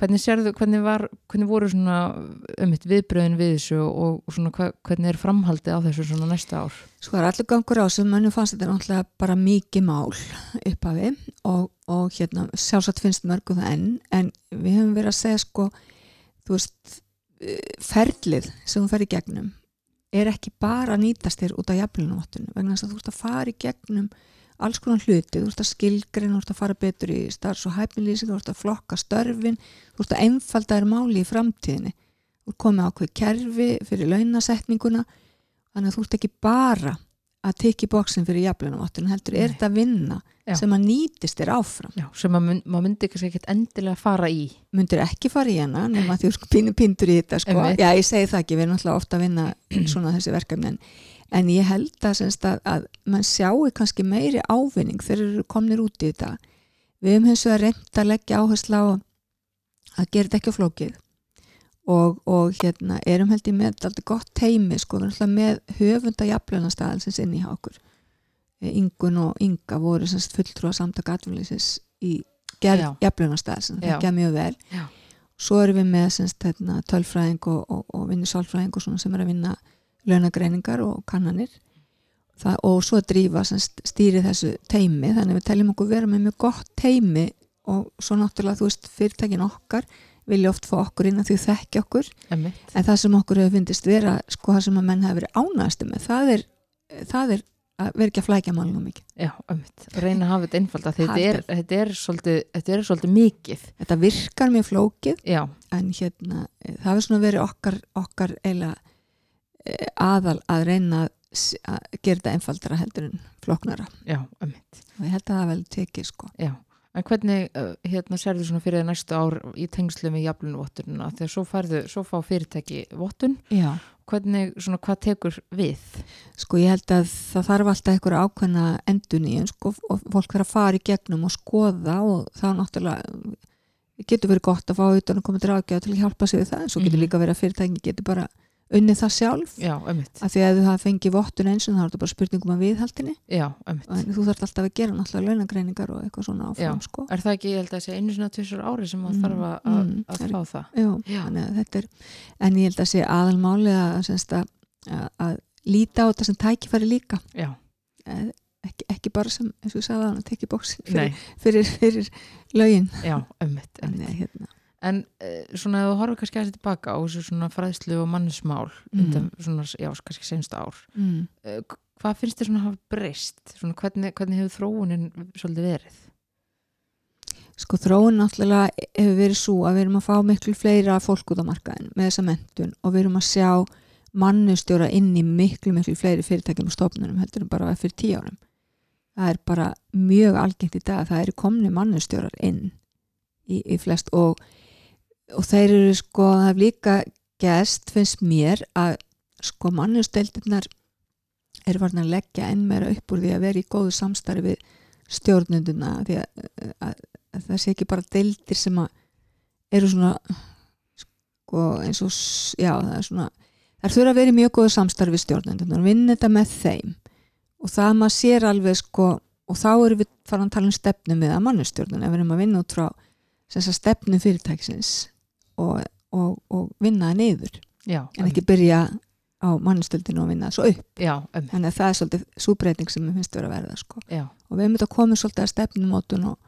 hvernig sérðu, hvernig var hvernig voru svona um mitt viðbröðin við þessu og, svona hvernig er framhaldið á þessu svona næsta ár sko það er allir gangur á sem mönnum fannst þetta náttúrulega bara mikið mál upphafi og, og hérna sjálfsagt finnst mörgum það enn en við höfum verið að segja sko þú veist ferlið sem þú fer í gegnum er ekki bara að nýtast þér út af jafnlunavottunum vegna þess að þú ert að fara í gegnum alls konar hluti, þú ert að skilgreina þú ert að fara betur í starfs og hæfnilýsing þú ert að flokka störfin þú ert að einfalda þér máli í framtíðinni. Þú ert komið ákveð kerfi fyrir launasetninguna þannig að þú ert ekki bara að tekja í bóksin fyrir jafnlunavottunum heldur er Nei. þetta vinna Já. sem að nýtist þér áfram Já, sem maður myndi kannski ekkert endilega fara í myndir ekki fara í hana nema því þú pínu pindur í þetta sko. Já ég segi það ekki, við erum náttúrulega ofta að vinna svona þessi verkefni en, en ég held að, að, að mann sjáu kannski meiri ávinning þegar eru komnir út í þetta við höfum hins vegar reynd að leggja áherslu á að gera þetta ekki á flókið og, og hérna erum held ég með alltaf gott teimi sko, með höfunda jafnlunastæðal sem sinni hjá okkur. Eh, Ingun og Inga voru semst fulltrúa samtaka atvinnlýsins í sem Já. þekkja mjög vel. Já. svo erum við með semst, hérna, tölfræðing og, og, og vinni sálfræðing sem er að vinna launagreiningar og kannanir. Það, og svo að drífa semst, stýri þessu teimi þannig að við teljum okkur vera með mjög gott teimi og svo náttúrulega þú veist fyrirtækin okkar vilja oft fá okkur inn að því þekki okkur Einmitt. en það sem okkur hefur fyndist vera sko það sem að menn hefur verið ánægast með það er, það er að vera ekki að flækja málunum mikið. Já, einmitt. Reyna að hafa þetta einfalda. Þetta er, þetta er svolítið, þetta er svolítið mikið. Þetta virkar mjög flókið Já, en hérna eh, það hefur svona verið okkar, okkar eiginlega eh, aðal að reyna að gera þetta einfaldara heldur en flóknara já, einmitt. og ég held að það vel tekið sko. Já. En hvernig, uh, hérna, sérðu svona fyrir þér næstu ár í tengslu með jaflunvottununa? Þegar svo færðu, svo fá fyrirtæki vottun, hvernig, svona, hvað tekur við? Sko ég held að það þarf alltaf einhverja ákveðna endun í sko, og fólk verður að fara í gegnum og skoða og það er náttúrulega getur verið gott að fá utan að koma til ráðgjáð til að hjálpa sig við það en svo getur Mhm. líka verið að fyrirtækin getur bara unnið það sjálf. Já, af því að hafa fengið vottun eins og það er bara spurningum að viðhaldinni Já, en þú þarf alltaf að gera náttúrulega launagreiningar og eitthvað svona áfram sko. Er það ekki, ég held að sé einu svona tvisur ári sem maður Mm, þarf að, mm, að er- fá það? Já, er en ég held að sé aðalmáli að, að, að, að líta á þetta sem tækifæri líka. Eh, ekki, ekki bara sem, eins og ég sagði að tekja bóksin fyrir, fyrir, fyrir lögin. Já, að hérna, En uh, svona ef þú horfir kannski að þetta tilbaka á þessu svona fræðslu og mannismál Mm. undan svona, já, kannski sensta ár mm. uh, hvað finnst þér svona að hafa breyst? Svona hvernig, hvernig hefur þróunin svolítið verið? sko þróun náttúrulega hefur verið svo að við erum að fá miklu fleira fólk út á markaðin með þessa mentun og við erum að sjá mannustjóra inn í miklu miklu fleiri fyrirtækjum og stofnunum heldur en bara fyrir tíu árum það er bara mjög algengt í dag að það eru komni mannustjórar inn í, í flest og, og þeir eru sko það er líka gæst finnst mér að sko mannustöldurnar eru farin að leggja enn meira upp úr því að vera í góðu samstarfi við stjórnunduna því að, að, að það sé ekki bara deildir sem að eru svona sko eins og já það er svona þær þurfa að vera í mjög góðu samstarfi við stjórnunduna og vinna þetta með þeim. Og það maður sér alveg sko og þá erum við farin að tala um stefnum við að mannustjórnun ef við erum að vinna út frá stefnum fyrirtæksins og, og, og vinna Já, en ekki byrja á mannustöldinu og vinna svo upp. Já, einmitt. þannig að það er svolítið súbreyting sem mér finnst vera að verða sko. Og við hefum þetta komið svolítið að stefnumótun og,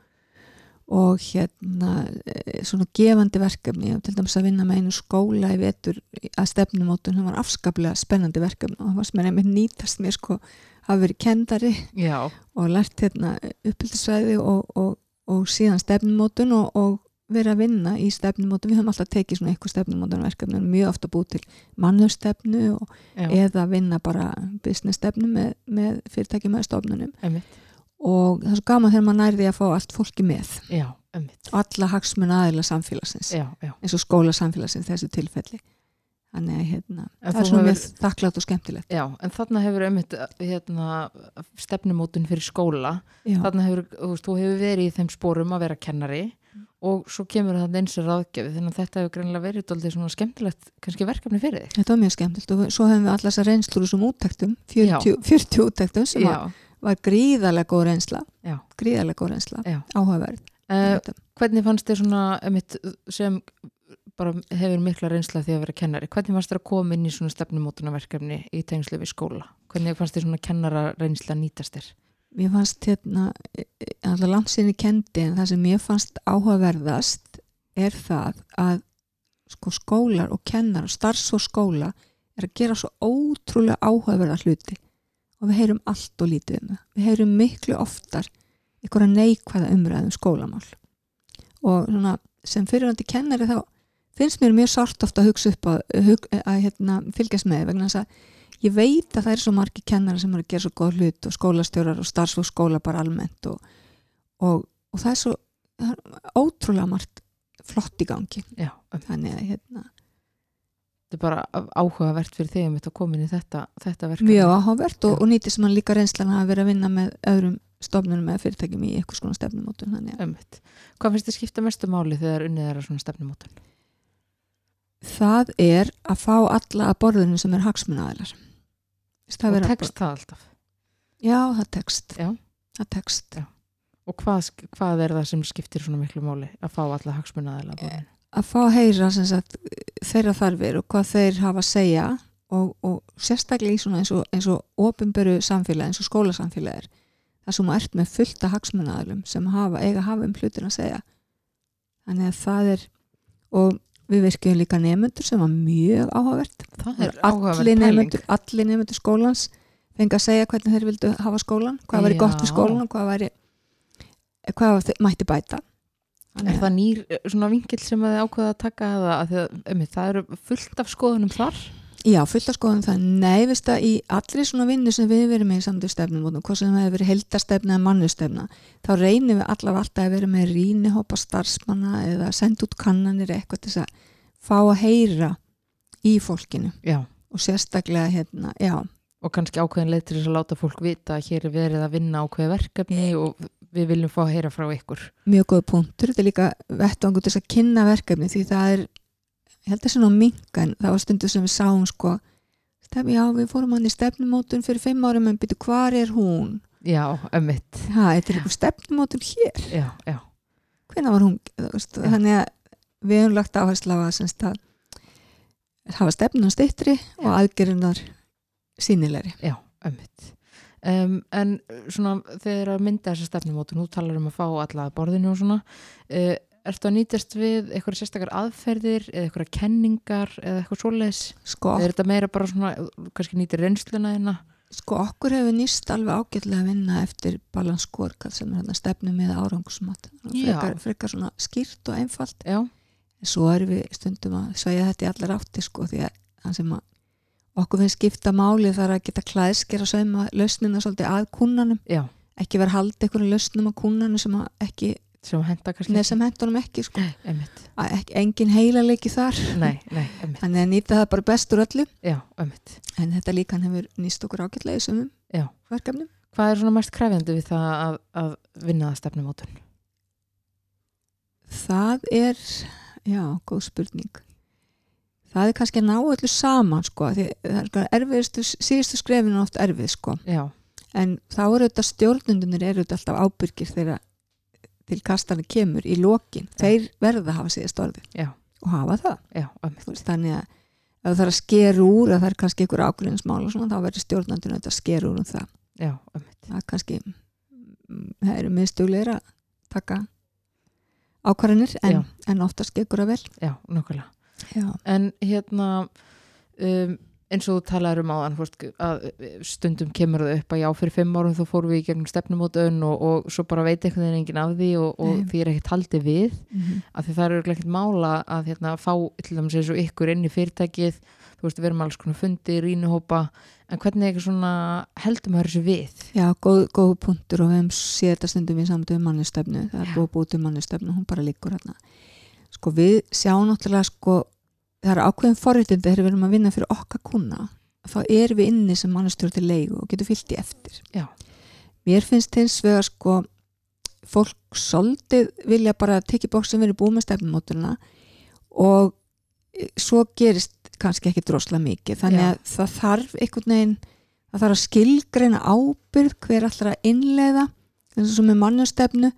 og hérna eh, svona gefandi verkefni. Til dæmis að vinna með einu skóla í vetur að stefnumótun, það var afskaplega spennandi verkefni. Og það var sem er einmitt nýtast mér sko hafa verið kendari já, og lært hérna uppbyldisvæði og, og, og síðan stefnumótun og, og verið að vinna í stefnumótun. Við höfum alltaf tekið svona eitthvað stefnumótun verkefni mjög ofta búið til mannustefnu eða vinna bara business stefnu með, með fyrirtækjum með stofnunum. Einmitt. og það er svo gaman þegar maður nærði að fá allt fólki með. Já, og alla hagsmun aðila samfélagsins. Já, já. eins og skóla samfélagsins þessu tilfelli. Þannig að hérna, En það er svona mjög þakklátt og skemmtilegt. Já, en þarna hefur einmitt hérna, stefnumótun fyrir skóla. Þarna hefur, þú veist, þú hefur verið í þeim spórum að vera kennari og svo kemur það eins og ráðgjafi þannig að þetta hefur greinilega verið dóldi svona skemmtilegt kannski verkefni fyrir þig. Þetta var mjög skemmtilegt og svo hefum við allar þessar reynslur úr þessum úttektum 40, 40 úttektum sem var gríðarlega góð reynsla já, gríðarlega góð reynsla, áhugaverð uh, Hvernig fannst þér svona einmitt, sem bara hefur mikla reynsla því að vera kennari hvernig fannst þér að koma inn í svona stefnumótunarverkefni í tengslu við skóla? Hvernig fannst þér svona kennara reynsla nýtast þér? Mér fannst hérna alltaf langt sinni kendi en það sem mér fannst áhugaverðast er það að sko skólar og kennar og starfs og skóla er að gera svo ótrúlega áhugaverða hluti. Og við heyrum allt og lítið um það. Við heyrum miklu oftar einhverja neikvæða umræðum skólamál. Og svona sem fyrirvændi kennari þá finnst mér mjög sárt ofta að hugsa upp að, hug, að hérna, fylgjast með vegna þess að ég veit að það er svo margi kennara sem eru að gera svo góð hlut og skólastjórar og starfsfólk skóla bara almennt og, og, og það er svo það er ótrúlega margt flott í gangi. Já, um, þannig að hérna, þetta er bara áhugavert fyrir þig um þetta að koma inn í þetta, þetta verkefni. Mjög áhugavert og, og nýtist mann líka reynslan að vera að vinna með öðrum stofnunum eða fyrirtækjum í eitthvað skona stefnumótun þannig að Einmitt. Hvað finnst þið skipta mestu máli þegar unnið er að svona stefnumótun? það er að fá alla að borðinu sem er hagsmunaðilar það Og tekst það alltaf? já, það tekst Já. það tekst Já. Og hvað, hvað er það sem skiptir svona miklu máli að fá alla hagsmunaðila að borðinu? að fá að heyra sagt, þeirra þarfir og hvað þeir hafa að segja og, og sérstaklega í svona eins og, eins og ofinberu samfélag, eins og skólasamfélag er það sem ert með fullta hagsmunaðalum sem hafa, eiga hafa um hlutin að segja þannig að það er og við virkjum líka nefnendur sem var mjög áhugavert. Það er allir áhugaverð pæling. nefnendur, allir nefnendur skólans fengi að segja hvernig þeir vildu hafa skólan hvað væri gott við skólan og hvað væri hvað mætti bæta. Þannig Er að- það nýr eh, svona vingill sem að þið ákveða að taka að því að, einmitt, það eru fullt af skoðunum þar Já, fullt að skoðum það. Nei, veist að í allri svona vinnu sem við verum með í samtöðu stefnum, hvort sem hefur verið heldastefna eða mannustefna, þá reynum við allavega alltaf að vera með rínihópa starfsmanna eða senda út kannanir eitthvað til þess að fá að heyra í fólkinu. Já, og sérstaklega hérna, já, og kannski ákveðin leið til þess að láta fólk vita að hér er verið að vinna ákveði verkefni og við viljum fá að heyra frá ykkur. Mjög góð punktur, þetta er líka vettvangur til þess að kynna verkefni því það er, ég held að það sé nú minga en það var stundu sem við sáum sko, stefn, já, við fórum hann í stefnumótun fyrir fimm árum en byrju, hvar er hún? Já, ömmit Ha, þetta er ykkur stefnumótun hér? Já, já, hvenær var hún þannig að við höfum lagt áherslu á að, hafa stefnum stittri og aðgerðunar sínilegri já, ömmit um, En svona þegar að mynda þessa stefnumótun, þú talar um að fá alla borðinu og svona uh, Ertu að nýtast við eitthvað sérstakar aðferðir eða eitthvað kenningar eða eitthvað svoleiðis? sko, Eða er þetta meira bara svona, kannski nýtir reynsluna þína? sko okkur hefur nýst alveg ágætlega að vinna eftir balans skorkall sem er hérna stefnum með árangusmat Já. frekar, frekar svona skýrt og einfalt Já, en svo erum við stundum að sveja þetta í allar átti sko því að það sem að okkur finnst skipta máli þar að geta klæðsker að sauma lausnina svolítið að kunnanum já, ekki vera halda einhverju lausnum að kunnanum sem að ekki, sem henda kannski neð sem hendunum ekki sko. Ekki, engin heilaleiki þar. Nei, nei, þannig að nýta það bara best úr öllu. Já, en þetta líkan hefur nýst okkur ágætlega í sumum Já. verkefnum. Hvað er svona mest krefjandi við það að, að vinna það stefnumótun? það er, já, góð spurning. Það er kannski að ná öllu saman sko, því það er sko erfiðustu, síðustu skrefinu er oft erfið sko, Já, en þá eru þetta stjórnundunir eru þetta alltaf ábyrgir þegar til kastana kemur í lokin, þeir verða að hafa síðast orðið. Já, og hafa það, já, veist, þannig að ef það er að skera úr að það er kannski einhver ágrunismál og svona, þá verður stjórnandun að skera úr um það. Já, það er kannski mm, það eru miðstugleir að taka ákvarðanir en, en oftast gekur það vel. Já, nokkulega já, En hérna um, eins og þú talaður um áðan fórst, að stundum kemur það upp að já fyrir fimm árum þá fórum við í gegnum stefnumótun og, og svo bara veit einhvern veginn enginn af því og, og því er ekkert haldið við. Mm -hmm. af því það eru ekkert mála að hérna, fá til dæmis og ykkur inn í fyrirtækið. Þú veist, við erum alls konar fundi, rínuhópa en hvernig er eitthvað svona heldur maður þessu við? já góð, góð punktur og við hefum séð þetta stundum í samtöðu mannustefnu það er búið búið til mannustefnu, hún bara liggur hérna sko við sjáum náttúrulega sko það er ákveðin forréttindi þegar við erum að vinna fyrir okkar kuna þá erum við inni sem mannustjóri til leigu og getum fyllt í eftir Já. mér finnst hins vegar sko fólk soldið vilja bara tekja bóks sem verið búið með stefnumótuna og e, svo gerist kannski ekki drosla mikið þannig Já. að það þarf einhvern veginn það þarf að skilgreina ábyrð hver allar að innleiða eins og með mannustefnu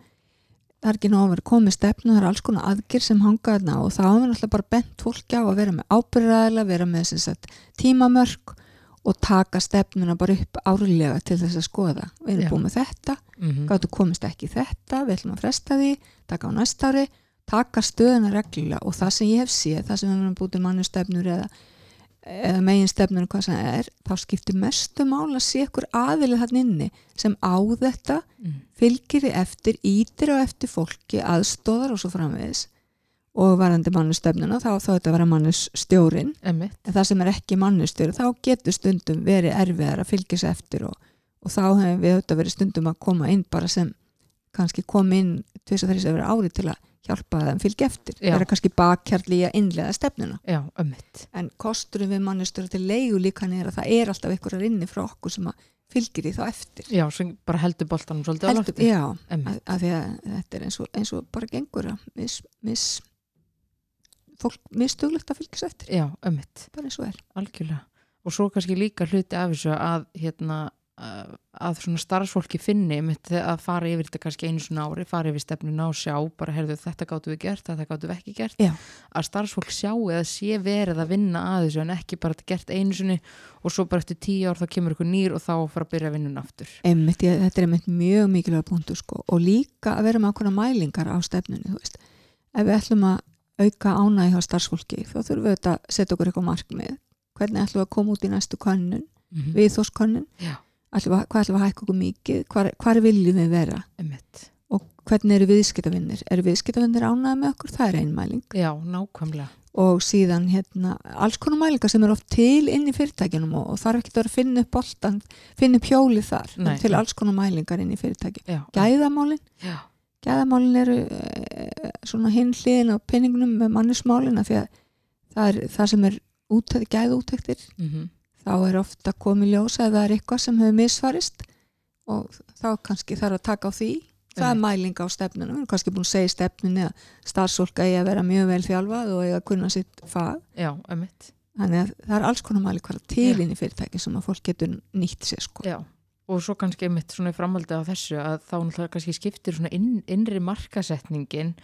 það er ekki nóg að vera komið stefnu það er alls konar aðgjör sem hanga þarna og þá er alltaf bara bent fólki á að vera með ábyrðaðila, vera með sagt, tímamörk og taka stefnuna bara upp árlega til þess að skoða við erum Já. búið með þetta, Mm gáttu komist ekki þetta við ætlum að fresta því, taka á næsta ári taka stöðuna reglulega og það sem ég hef séð, það sem við erum búið til mannustefnur eða, eða megin stefnur hvað sem er, þá skiptir mestu mál að sé ykkur aðilið þann inni sem á þetta -hmm. fylgir því eftir, ítir á eftir fólki aðstóðar og svo framvegis. Og varandi mannustefnuna þá þá þetta vera mannustjórin en það sem er ekki mannustjóri þá getur stundum verið erfiðar að fylgja sér eftir og, og þá hefur við þetta verið stundum að koma inn bara sem kannski koma inn tvis og þrjus að vera ári til að hjálpa þeim fylgja eftir. Já. vera kannski bakkjarli í að innlega stefnuna. Já, en kosturinn við mannustjóri til leigu líka er að það er alltaf einhverjar inni frá okkur sem að fylgir því þá eftir. Já, sem bara heldur boltanum svolítið á Heldur, lofti. já, Ömmit, að, að því að þetta er eins og, eins og bara gengur að mis, mis fólk misstuglegt að fylgjast eftir. Já, ömmit bara eins og er. Algjörlega. Og svo kannski líka hluti af þessu að hérna að, svona starfsfólki finni að fara yfir þetta kannski einu svona ári fara yfir stefnuna og sjá bara heyrðu þetta gáttu við gert, þetta gáttu við ekki gert Já. að starfsfólk sjá eða sé verið að vinna að þessu en ekki bara þetta gert einu sinni og svo bara eftir tíu ár þá kemur ykkur nýr og þá fara að byrja að vinna aftur einmitt, ég, þetta er einmitt mjög mikilvæg punktur sko og líka að vera með okkur mælingar á stefnunni, ef við ætlum að auka ánægi hjá starfsfólki þá þurfum við að setja okkur eitthvað markmið hvernig ætlum við að koma út í næstu könnun mm -hmm. við þóskönnun Já. Að- hvað ætlum við að hækka okkur mikið? Hvar, hvar viljum við vera? Einmitt. og hvernig eru viðskiptavinnir eru viðskiptavinnir ánægi með okkur, það er ein mæling. Já, nákvæmlega. Og síðan hérna alls konar mælingar sem er oft til inn í fyrirtækjunum og, og þarf ekki að vera að finna upp boltan finna upp hjólið þar, Nei. eru til alls konar mælingar inn í fyrirtæki Já, gæðamálin, já, gæðamálin eru e, svona hinn hliðin á penningunum með mannusmálina því að það er það sem er útækt, gæða útæktir mm þá er ofta komið ljósa eða er eitthvað sem hefur misfarist og þá kannski þarf að taka á því það er Einmitt. mæling á stefnunum við erum kannski búin að segja stefnunni að starfsfólk eigi að vera mjög vel þjálfað og eiga að kunna sitt fag já, þannig að það er alls konar mælikvara til Já. inn í fyrirtæki sem að fólk getur nýtt sér sko. Já, og svo kannski í framhaldi á þessu að þá kannski skiptir inn, innri markasetningin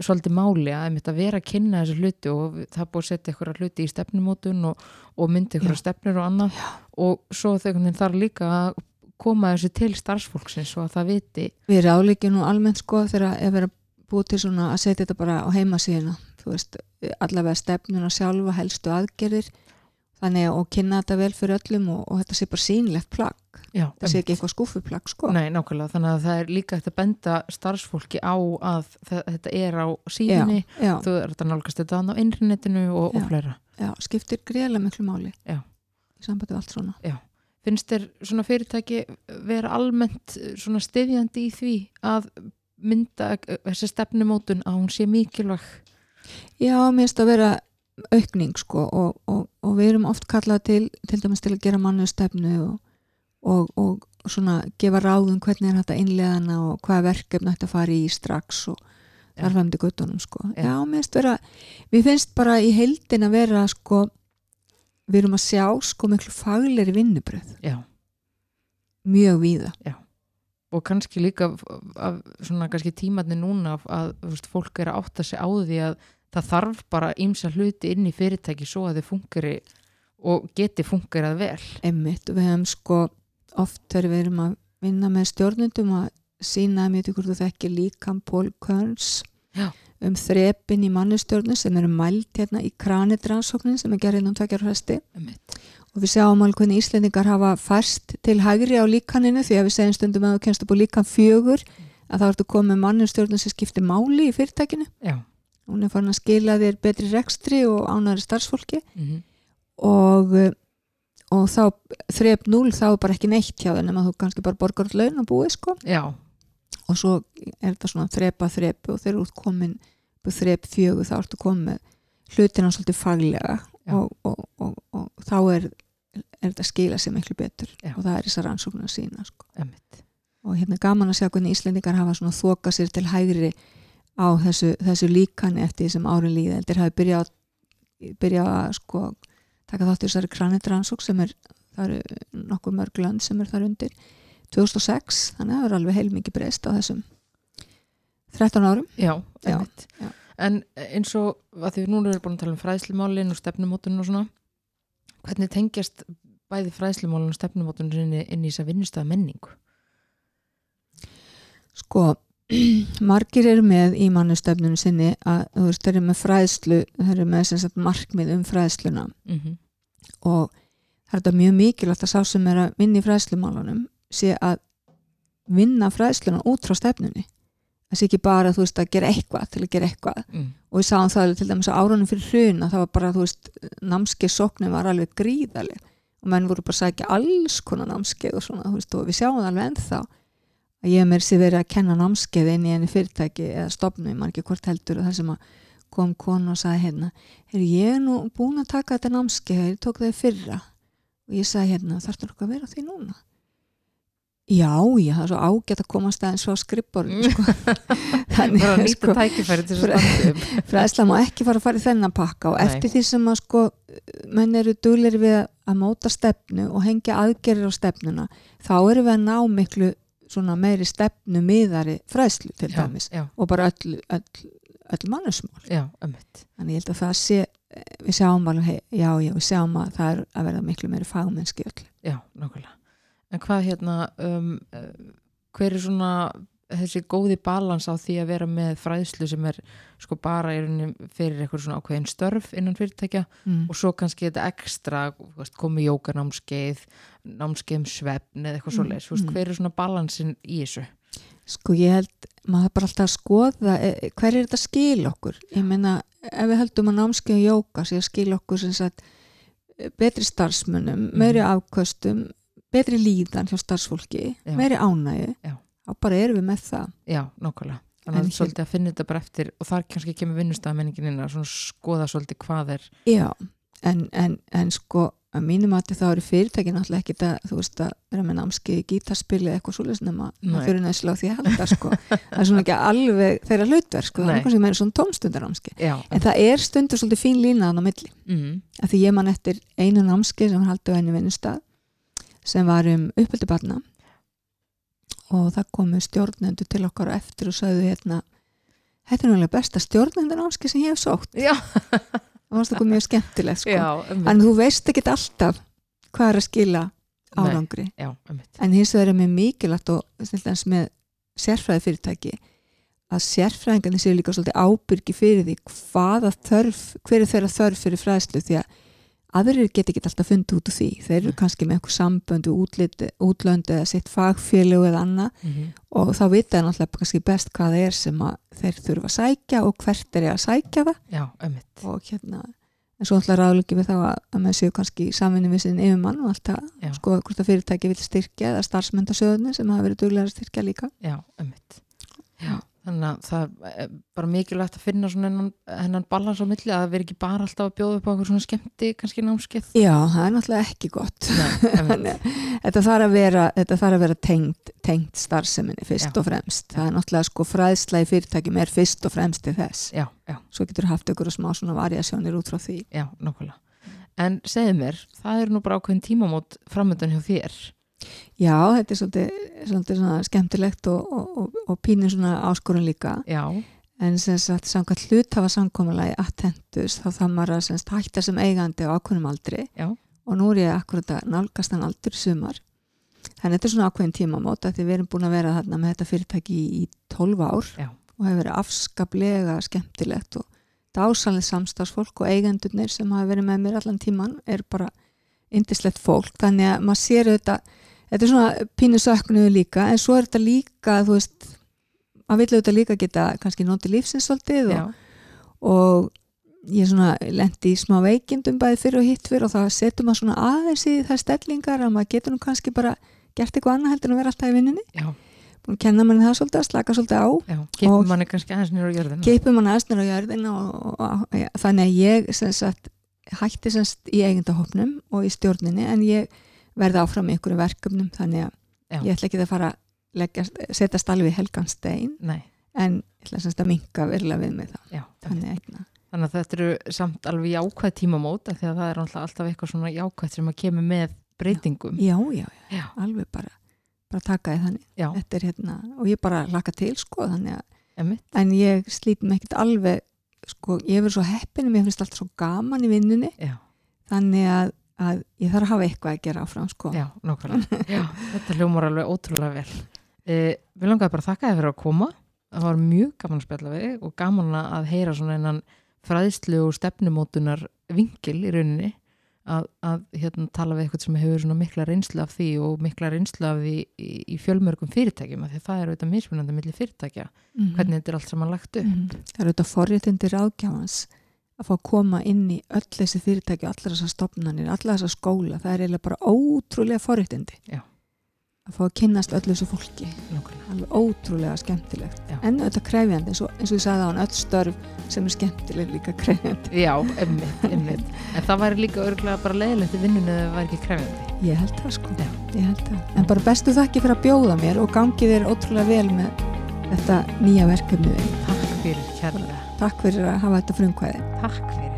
svolítið máli að einmitt að vera að kynna þessu hluti og það búið að setja ykkur hluti í stefnumótun og, og myndi ykkur Já. stefnur og annað Já. og svo þarf líka að koma þessu til starfsfólksins og að það viti við ráleikjum nú almennt sko þegar ef er búið til svona að setja þetta bara á heimasíðina þú veist, allavega stefnuna sjálfa helstu aðgerðir þannig að kynna þetta vel fyrir öllum og, og þetta sé bara sýnilegt plagg. Já, það sé ekki eitthvað skúfuplagg sko. Nei, nákvæmlega, þannig að það er líka eftir að benda starfsfólki á að þe- þetta er á síðunni, já, þú er þetta nálgast þetta á internetinu og, og Já. fleira. já, skiptir greiðlega miklu máli Já. í sambandi við allt svona. Finnst þér svona fyrirtæki vera almennt eh, svona stiðjandi í því að mynda eh, þessi stefnumótun að hún sé mikilvæg? Já, mér finnst að vera aukning sko og, og, og við erum oft kallað til til dæmis til að gera mannu stefnu og, og, og svona gefa ráðum hvernig er þetta innleðana og hvaða verkefni þetta fara í strax og Já. þar fæmdi guttunum sko. Já. Já, mér finnst vera mér finnst bara í heildin að vera sko við erum að sjá sko miklu faglegri vinnubröð Já, mjög víða. og kannski líka af svona kannski tímatni núna að veist, fólk er að átta sig á því að það þarf bara ímsa hluti inn í fyrirtæki svo að þið fungeri og geti fungerað vel Emmitt, við hefum sko oft þegar við erum að vinna með stjórnundum að sína að mér hvort þú þekki líkan Paul Kearns Já. um þrepin í mannustjórnun sem eru mælt hérna í kranitransóknin sem er gerðin um tvekjar fresti Einmitt. og við sjáum alveg hvernig Íslendingar hafa færst til hægri á líkaninu því að við segjum stundum að þú kemst upp á líkan fjögur að þá ertu komið mannustjórnun sem skiptir máli í fyrirtækinu Já, hún er farin að skila þér betri rekstri og ánæri starfsfólki. Mm og, uh, og þá þrep 0 þá er bara ekki neitt hjá þeim nema þú kannski bara borgar út laun og búið sko. Já, og svo er þetta svona þrepa þrepu og þegar þú ert komin þrep fjögur þá ertu komin með hlutina svolítið faglega og, og, og, og þá er, er þetta skila sér miklu betur Já. og það er þessar rannsóknar að sína sko. og hérna gaman að sjá hvernig Íslendingar hafa svona þoka sér til hægri á þessu, þessu líkani eftir því sem árin líða. Þeir hafi byrjað, byrjað að sko, taka þátt í þessari kranitransók sem er, það eru nokkuð mörg land sem er þar undir. 2006, þannig að það er alveg heilmikið breyst á þessum 13 árum. Já, Já, já. En eins og að því við núna erum búin að tala um fræðslumálin og stefnumótun og svona hvernig tengjast bæði fræðslumálin og stefnumótun inn, í- þess að vinnustæða menningu sko margir eru með í mannustefnunum sinni að þú veist, þeir eru með fræðslu þeir eru með sem sagt markmið um fræðsluna. Mm -hmm. og það er þetta mjög mikilvægt að sá sem er að vinna í fræðslumálunum sé að vinna fræðsluna út frá stefnunni. Það sé ekki bara þú veist að gera eitthvað til að gera eitthvað. Mm. og við sáum það til dæmis að árunum fyrir hruna það var bara þú veist námskeið sóknum var alveg gríðaleg og menn voru bara að sækja alls konar námskeið og svona þú veist og við sjáum það alveg ennþá að ég mér sé verið að kenna námskeið inn í enni fyrirtæki eða stopnum, man ekki hvort heldur og það sem kom konu og sagði hérna er ég nú búin að taka þetta námskeið ég tók það í fyrra og ég sagði hérna þarftur okkur að vera á því núna já, já, það er svo ágætt að komast aðeins frá skrippborðinu sko. Þannig að sko, fræðsla má ekki fara að fara í þennan pakka og Nei. eftir því sem að sko menn eru duglir við að móta stefnu og hengja aðgerir á stefnuna þá erum við að ná miklu svona meiri stefnu miðari fræslu til Já, dæmis já, og bara öll, öll, öll mannusmál já, þannig ég held að það sé við sjáum alveg, já, já, við sjáum að það er að verða miklu meiri fagmennski öll. Já, nákvæmlega. En hvað hérna, um, uh, hver er svona þessi góði balans á því að vera með fræðslu sem er sko bara fyrir eitthvað svona ákveðin störf innan fyrirtækja mm. og svo kannski þetta ekstra, þú veist, komi jókanámskeið, námskeið um svefn eða eitthvað Mm, svoleiðis, þú veist, mm. hver er svona balansin í þessu? Sko ég held, maður bara alltaf að skoða eh, hver er þetta skil okkur ég meina, ef við höldum að námskeið jóka sé að skil okkur sem sagt betri starfsmunum, meiri afköstum betri líðan hjá starfsfólki meiri ánægi Já. Þá bara erum við með það. Já, nákvæmlega. Þannig En að hér- svolítið að finna þetta bara eftir og þar kannski kemur vinnustæðamenningin inn að skoða svolítið hvað er Já, en, en, en sko að mínum að þá eru fyrirtækin alltaf ekki að, þú veist, að vera með námskeið í gítarspili eða eitthvað svoleiðis nema maður fyrir næslega á því að halda sko. Það er svona ekki alveg þeirra hlutverk sko, það er kannski meira svona tómstundarámskeið Já, en það er stundur svolítið fín línaðan á milli. Mm, að því ég man eftir einu námskeið sem haldið á einu vinnustad sem var um uppöldu barna og það komu stjórnendur til okkar á eftir og sagðu hérna þetta er náttúrulega besta stjórnendur námskeið sem ég hef sótt já, það var það mjög skemmtilegt sko. já, en þú veist ekki alltaf hvað er að skila Nei. árangri Já, ömmit. en hins vegar er mér mikilvægt og snilltans með sérfræði fyrirtæki að sérfræðingarnir séu líka svolítið ábyrgi fyrir því hvaða þörf, hver er þeirra þörf fyrir fræðslu því að aðrir get ekki alltaf fundið út úr því. Þeir eru kannski með einhver sambönd við útlit, útlönd eða sitt fagfélög eða annað. Mm og þá vita þeir náttúrulega kannski best hvað það er sem að þeir þurfa að sækja og hvert er ég að sækja það. Já, og hérna en svo alltaf ráðlöki við þá að, að maður séu kannski samvinni við sinn yfirmann og alltaf Já. sko hvort að fyrirtæki vil styrkja eða starfsmyndasöðunni sem hafa verið duglega að styrkja líka. Já, þannig að það er bara mikilvægt að finna svona hennan, hennan balans á milli að það veri ekki bara alltaf að bjóða upp á okkur svona skemmti, kannski námskeið. Já, það er náttúrulega ekki gott Nei, þetta þarf að vera, þetta þarf að vera tengt, tengt starfseminni fyrst Já. og fremst það er náttúrulega sko fræðsla í fyrirtækjum er fyrst og fremst til þess Já, já, svo getur haft ykkur smá svona variasjónir út frá því já, nákvæmlega. En segðu mér, það er nú bara ákveðin tímamót framöndan hjá þér. Já, þetta er svolítið, svolítið svona skemmtilegt og, og, og, og pínir svona áskorun líka. Já, en sem sagt samkvæmt hlutafa samkomulagi attentus þá það maður að sem sagt, hætta sem eigandi á ákveðnum aldri. Já. og nú er ég akkurat að nálgast hann aldur í sumar. Þannig þetta er svona ákveðin tímamót því við erum búin að vera þarna með þetta fyrirtæki í, í 12 ár Já. og hefur verið afskaplega skemmtilegt og dásanlega samstagsfólk og eigendurnir sem hafa verið með mér allan tíman er bara indislegt fólk. Þannig að maður sér þetta þetta er svona pínu söknuðu líka en svo er þetta líka þú veist maður vil auðvitað líka geta kannski nótið lífsins svolítið og, og ég svona lendi í smá veikindum bæði fyrir og hitt fyrir og þá setur maður svona aðeins í þær stellingar að maður getur nú kannski bara gert eitthvað annað heldur en vera alltaf í vinninni já, búin að kenna manni það svolítið að slaka svolítið á já. Geipum Og- manni kannski aðeins nýra á jörðina. geipum manni aðsnir á jörðin og, og, og ja, þannig að ég sem sagt, hætti sem sagt í eigindahopnum og í stjórninni en ég verði áfram í einhverju verkefnum þannig að Já. ég ætla ekki að fara að leggja, setjast alveg í helgan stein Nei, en ég ætla sem sagt að minka verulega við mig það já. þannig að Þannig að þetta eru samt alveg jákvæð tímamót af því að það er alltaf eitthvað svona jákvæð sem að kemur með breytingum. já, já, já, Já, alveg bara bara taka því þannig. Er hérna, og ég bara laka til sko þannig að, emmitt. en ég slít mig ekkert alveg sko, ég verður svo heppin mér finnst allt svo gaman í vinnunni. Já, þannig að, að ég þarf að hafa eitthvað að gera áfram sko já, nákvæmlega. Já, þetta hljómar alveg ótrúlega vel. Eh, við langaði bara að þakka þér fyrir að koma. Það var mjög gaman að spjalla við og gaman að heyra svona einan fræðslu og stefnumótunar vingil í rauninni að, að hérna, tala við eitthvað sem hefur mikla reynslu af því og mikla reynslu af því í, í fjölmörgum fyrirtækjum af því að það er auðvitað mismunandi milli fyrirtækja Mhm. hvernig þetta er allt saman lagt upp Mhm. Það eru þetta forréttindi ráðgjafans að fá að koma inn í öll þessi fyrirtæki, allar þessar stopnarnir, allar þessar skóla, það er eiginlega bara ótrúlega forréttindi Já. að fá að kynnast öllu þessu fólki, Nákvæmlega. alveg ótrúlega skemmtilegt, Já. en þetta krefjandi eins og, eins og ég sagði á hann, öll störf sem er skemmtileg líka krefjandi. Já, emmitt, emmitt en það væri líka örgulega bara leiðilegt í vinnunni ef það væri ekki krefjandi Ég held það sko, ég held það. En bara bestu þakki fyrir að bjóða mér og gangi þér ótrúlega vel með þetta nýja verkefni. Takk fyrir kærlega Takk fyrir að hafa þetta frumkvæði. Takk fyrir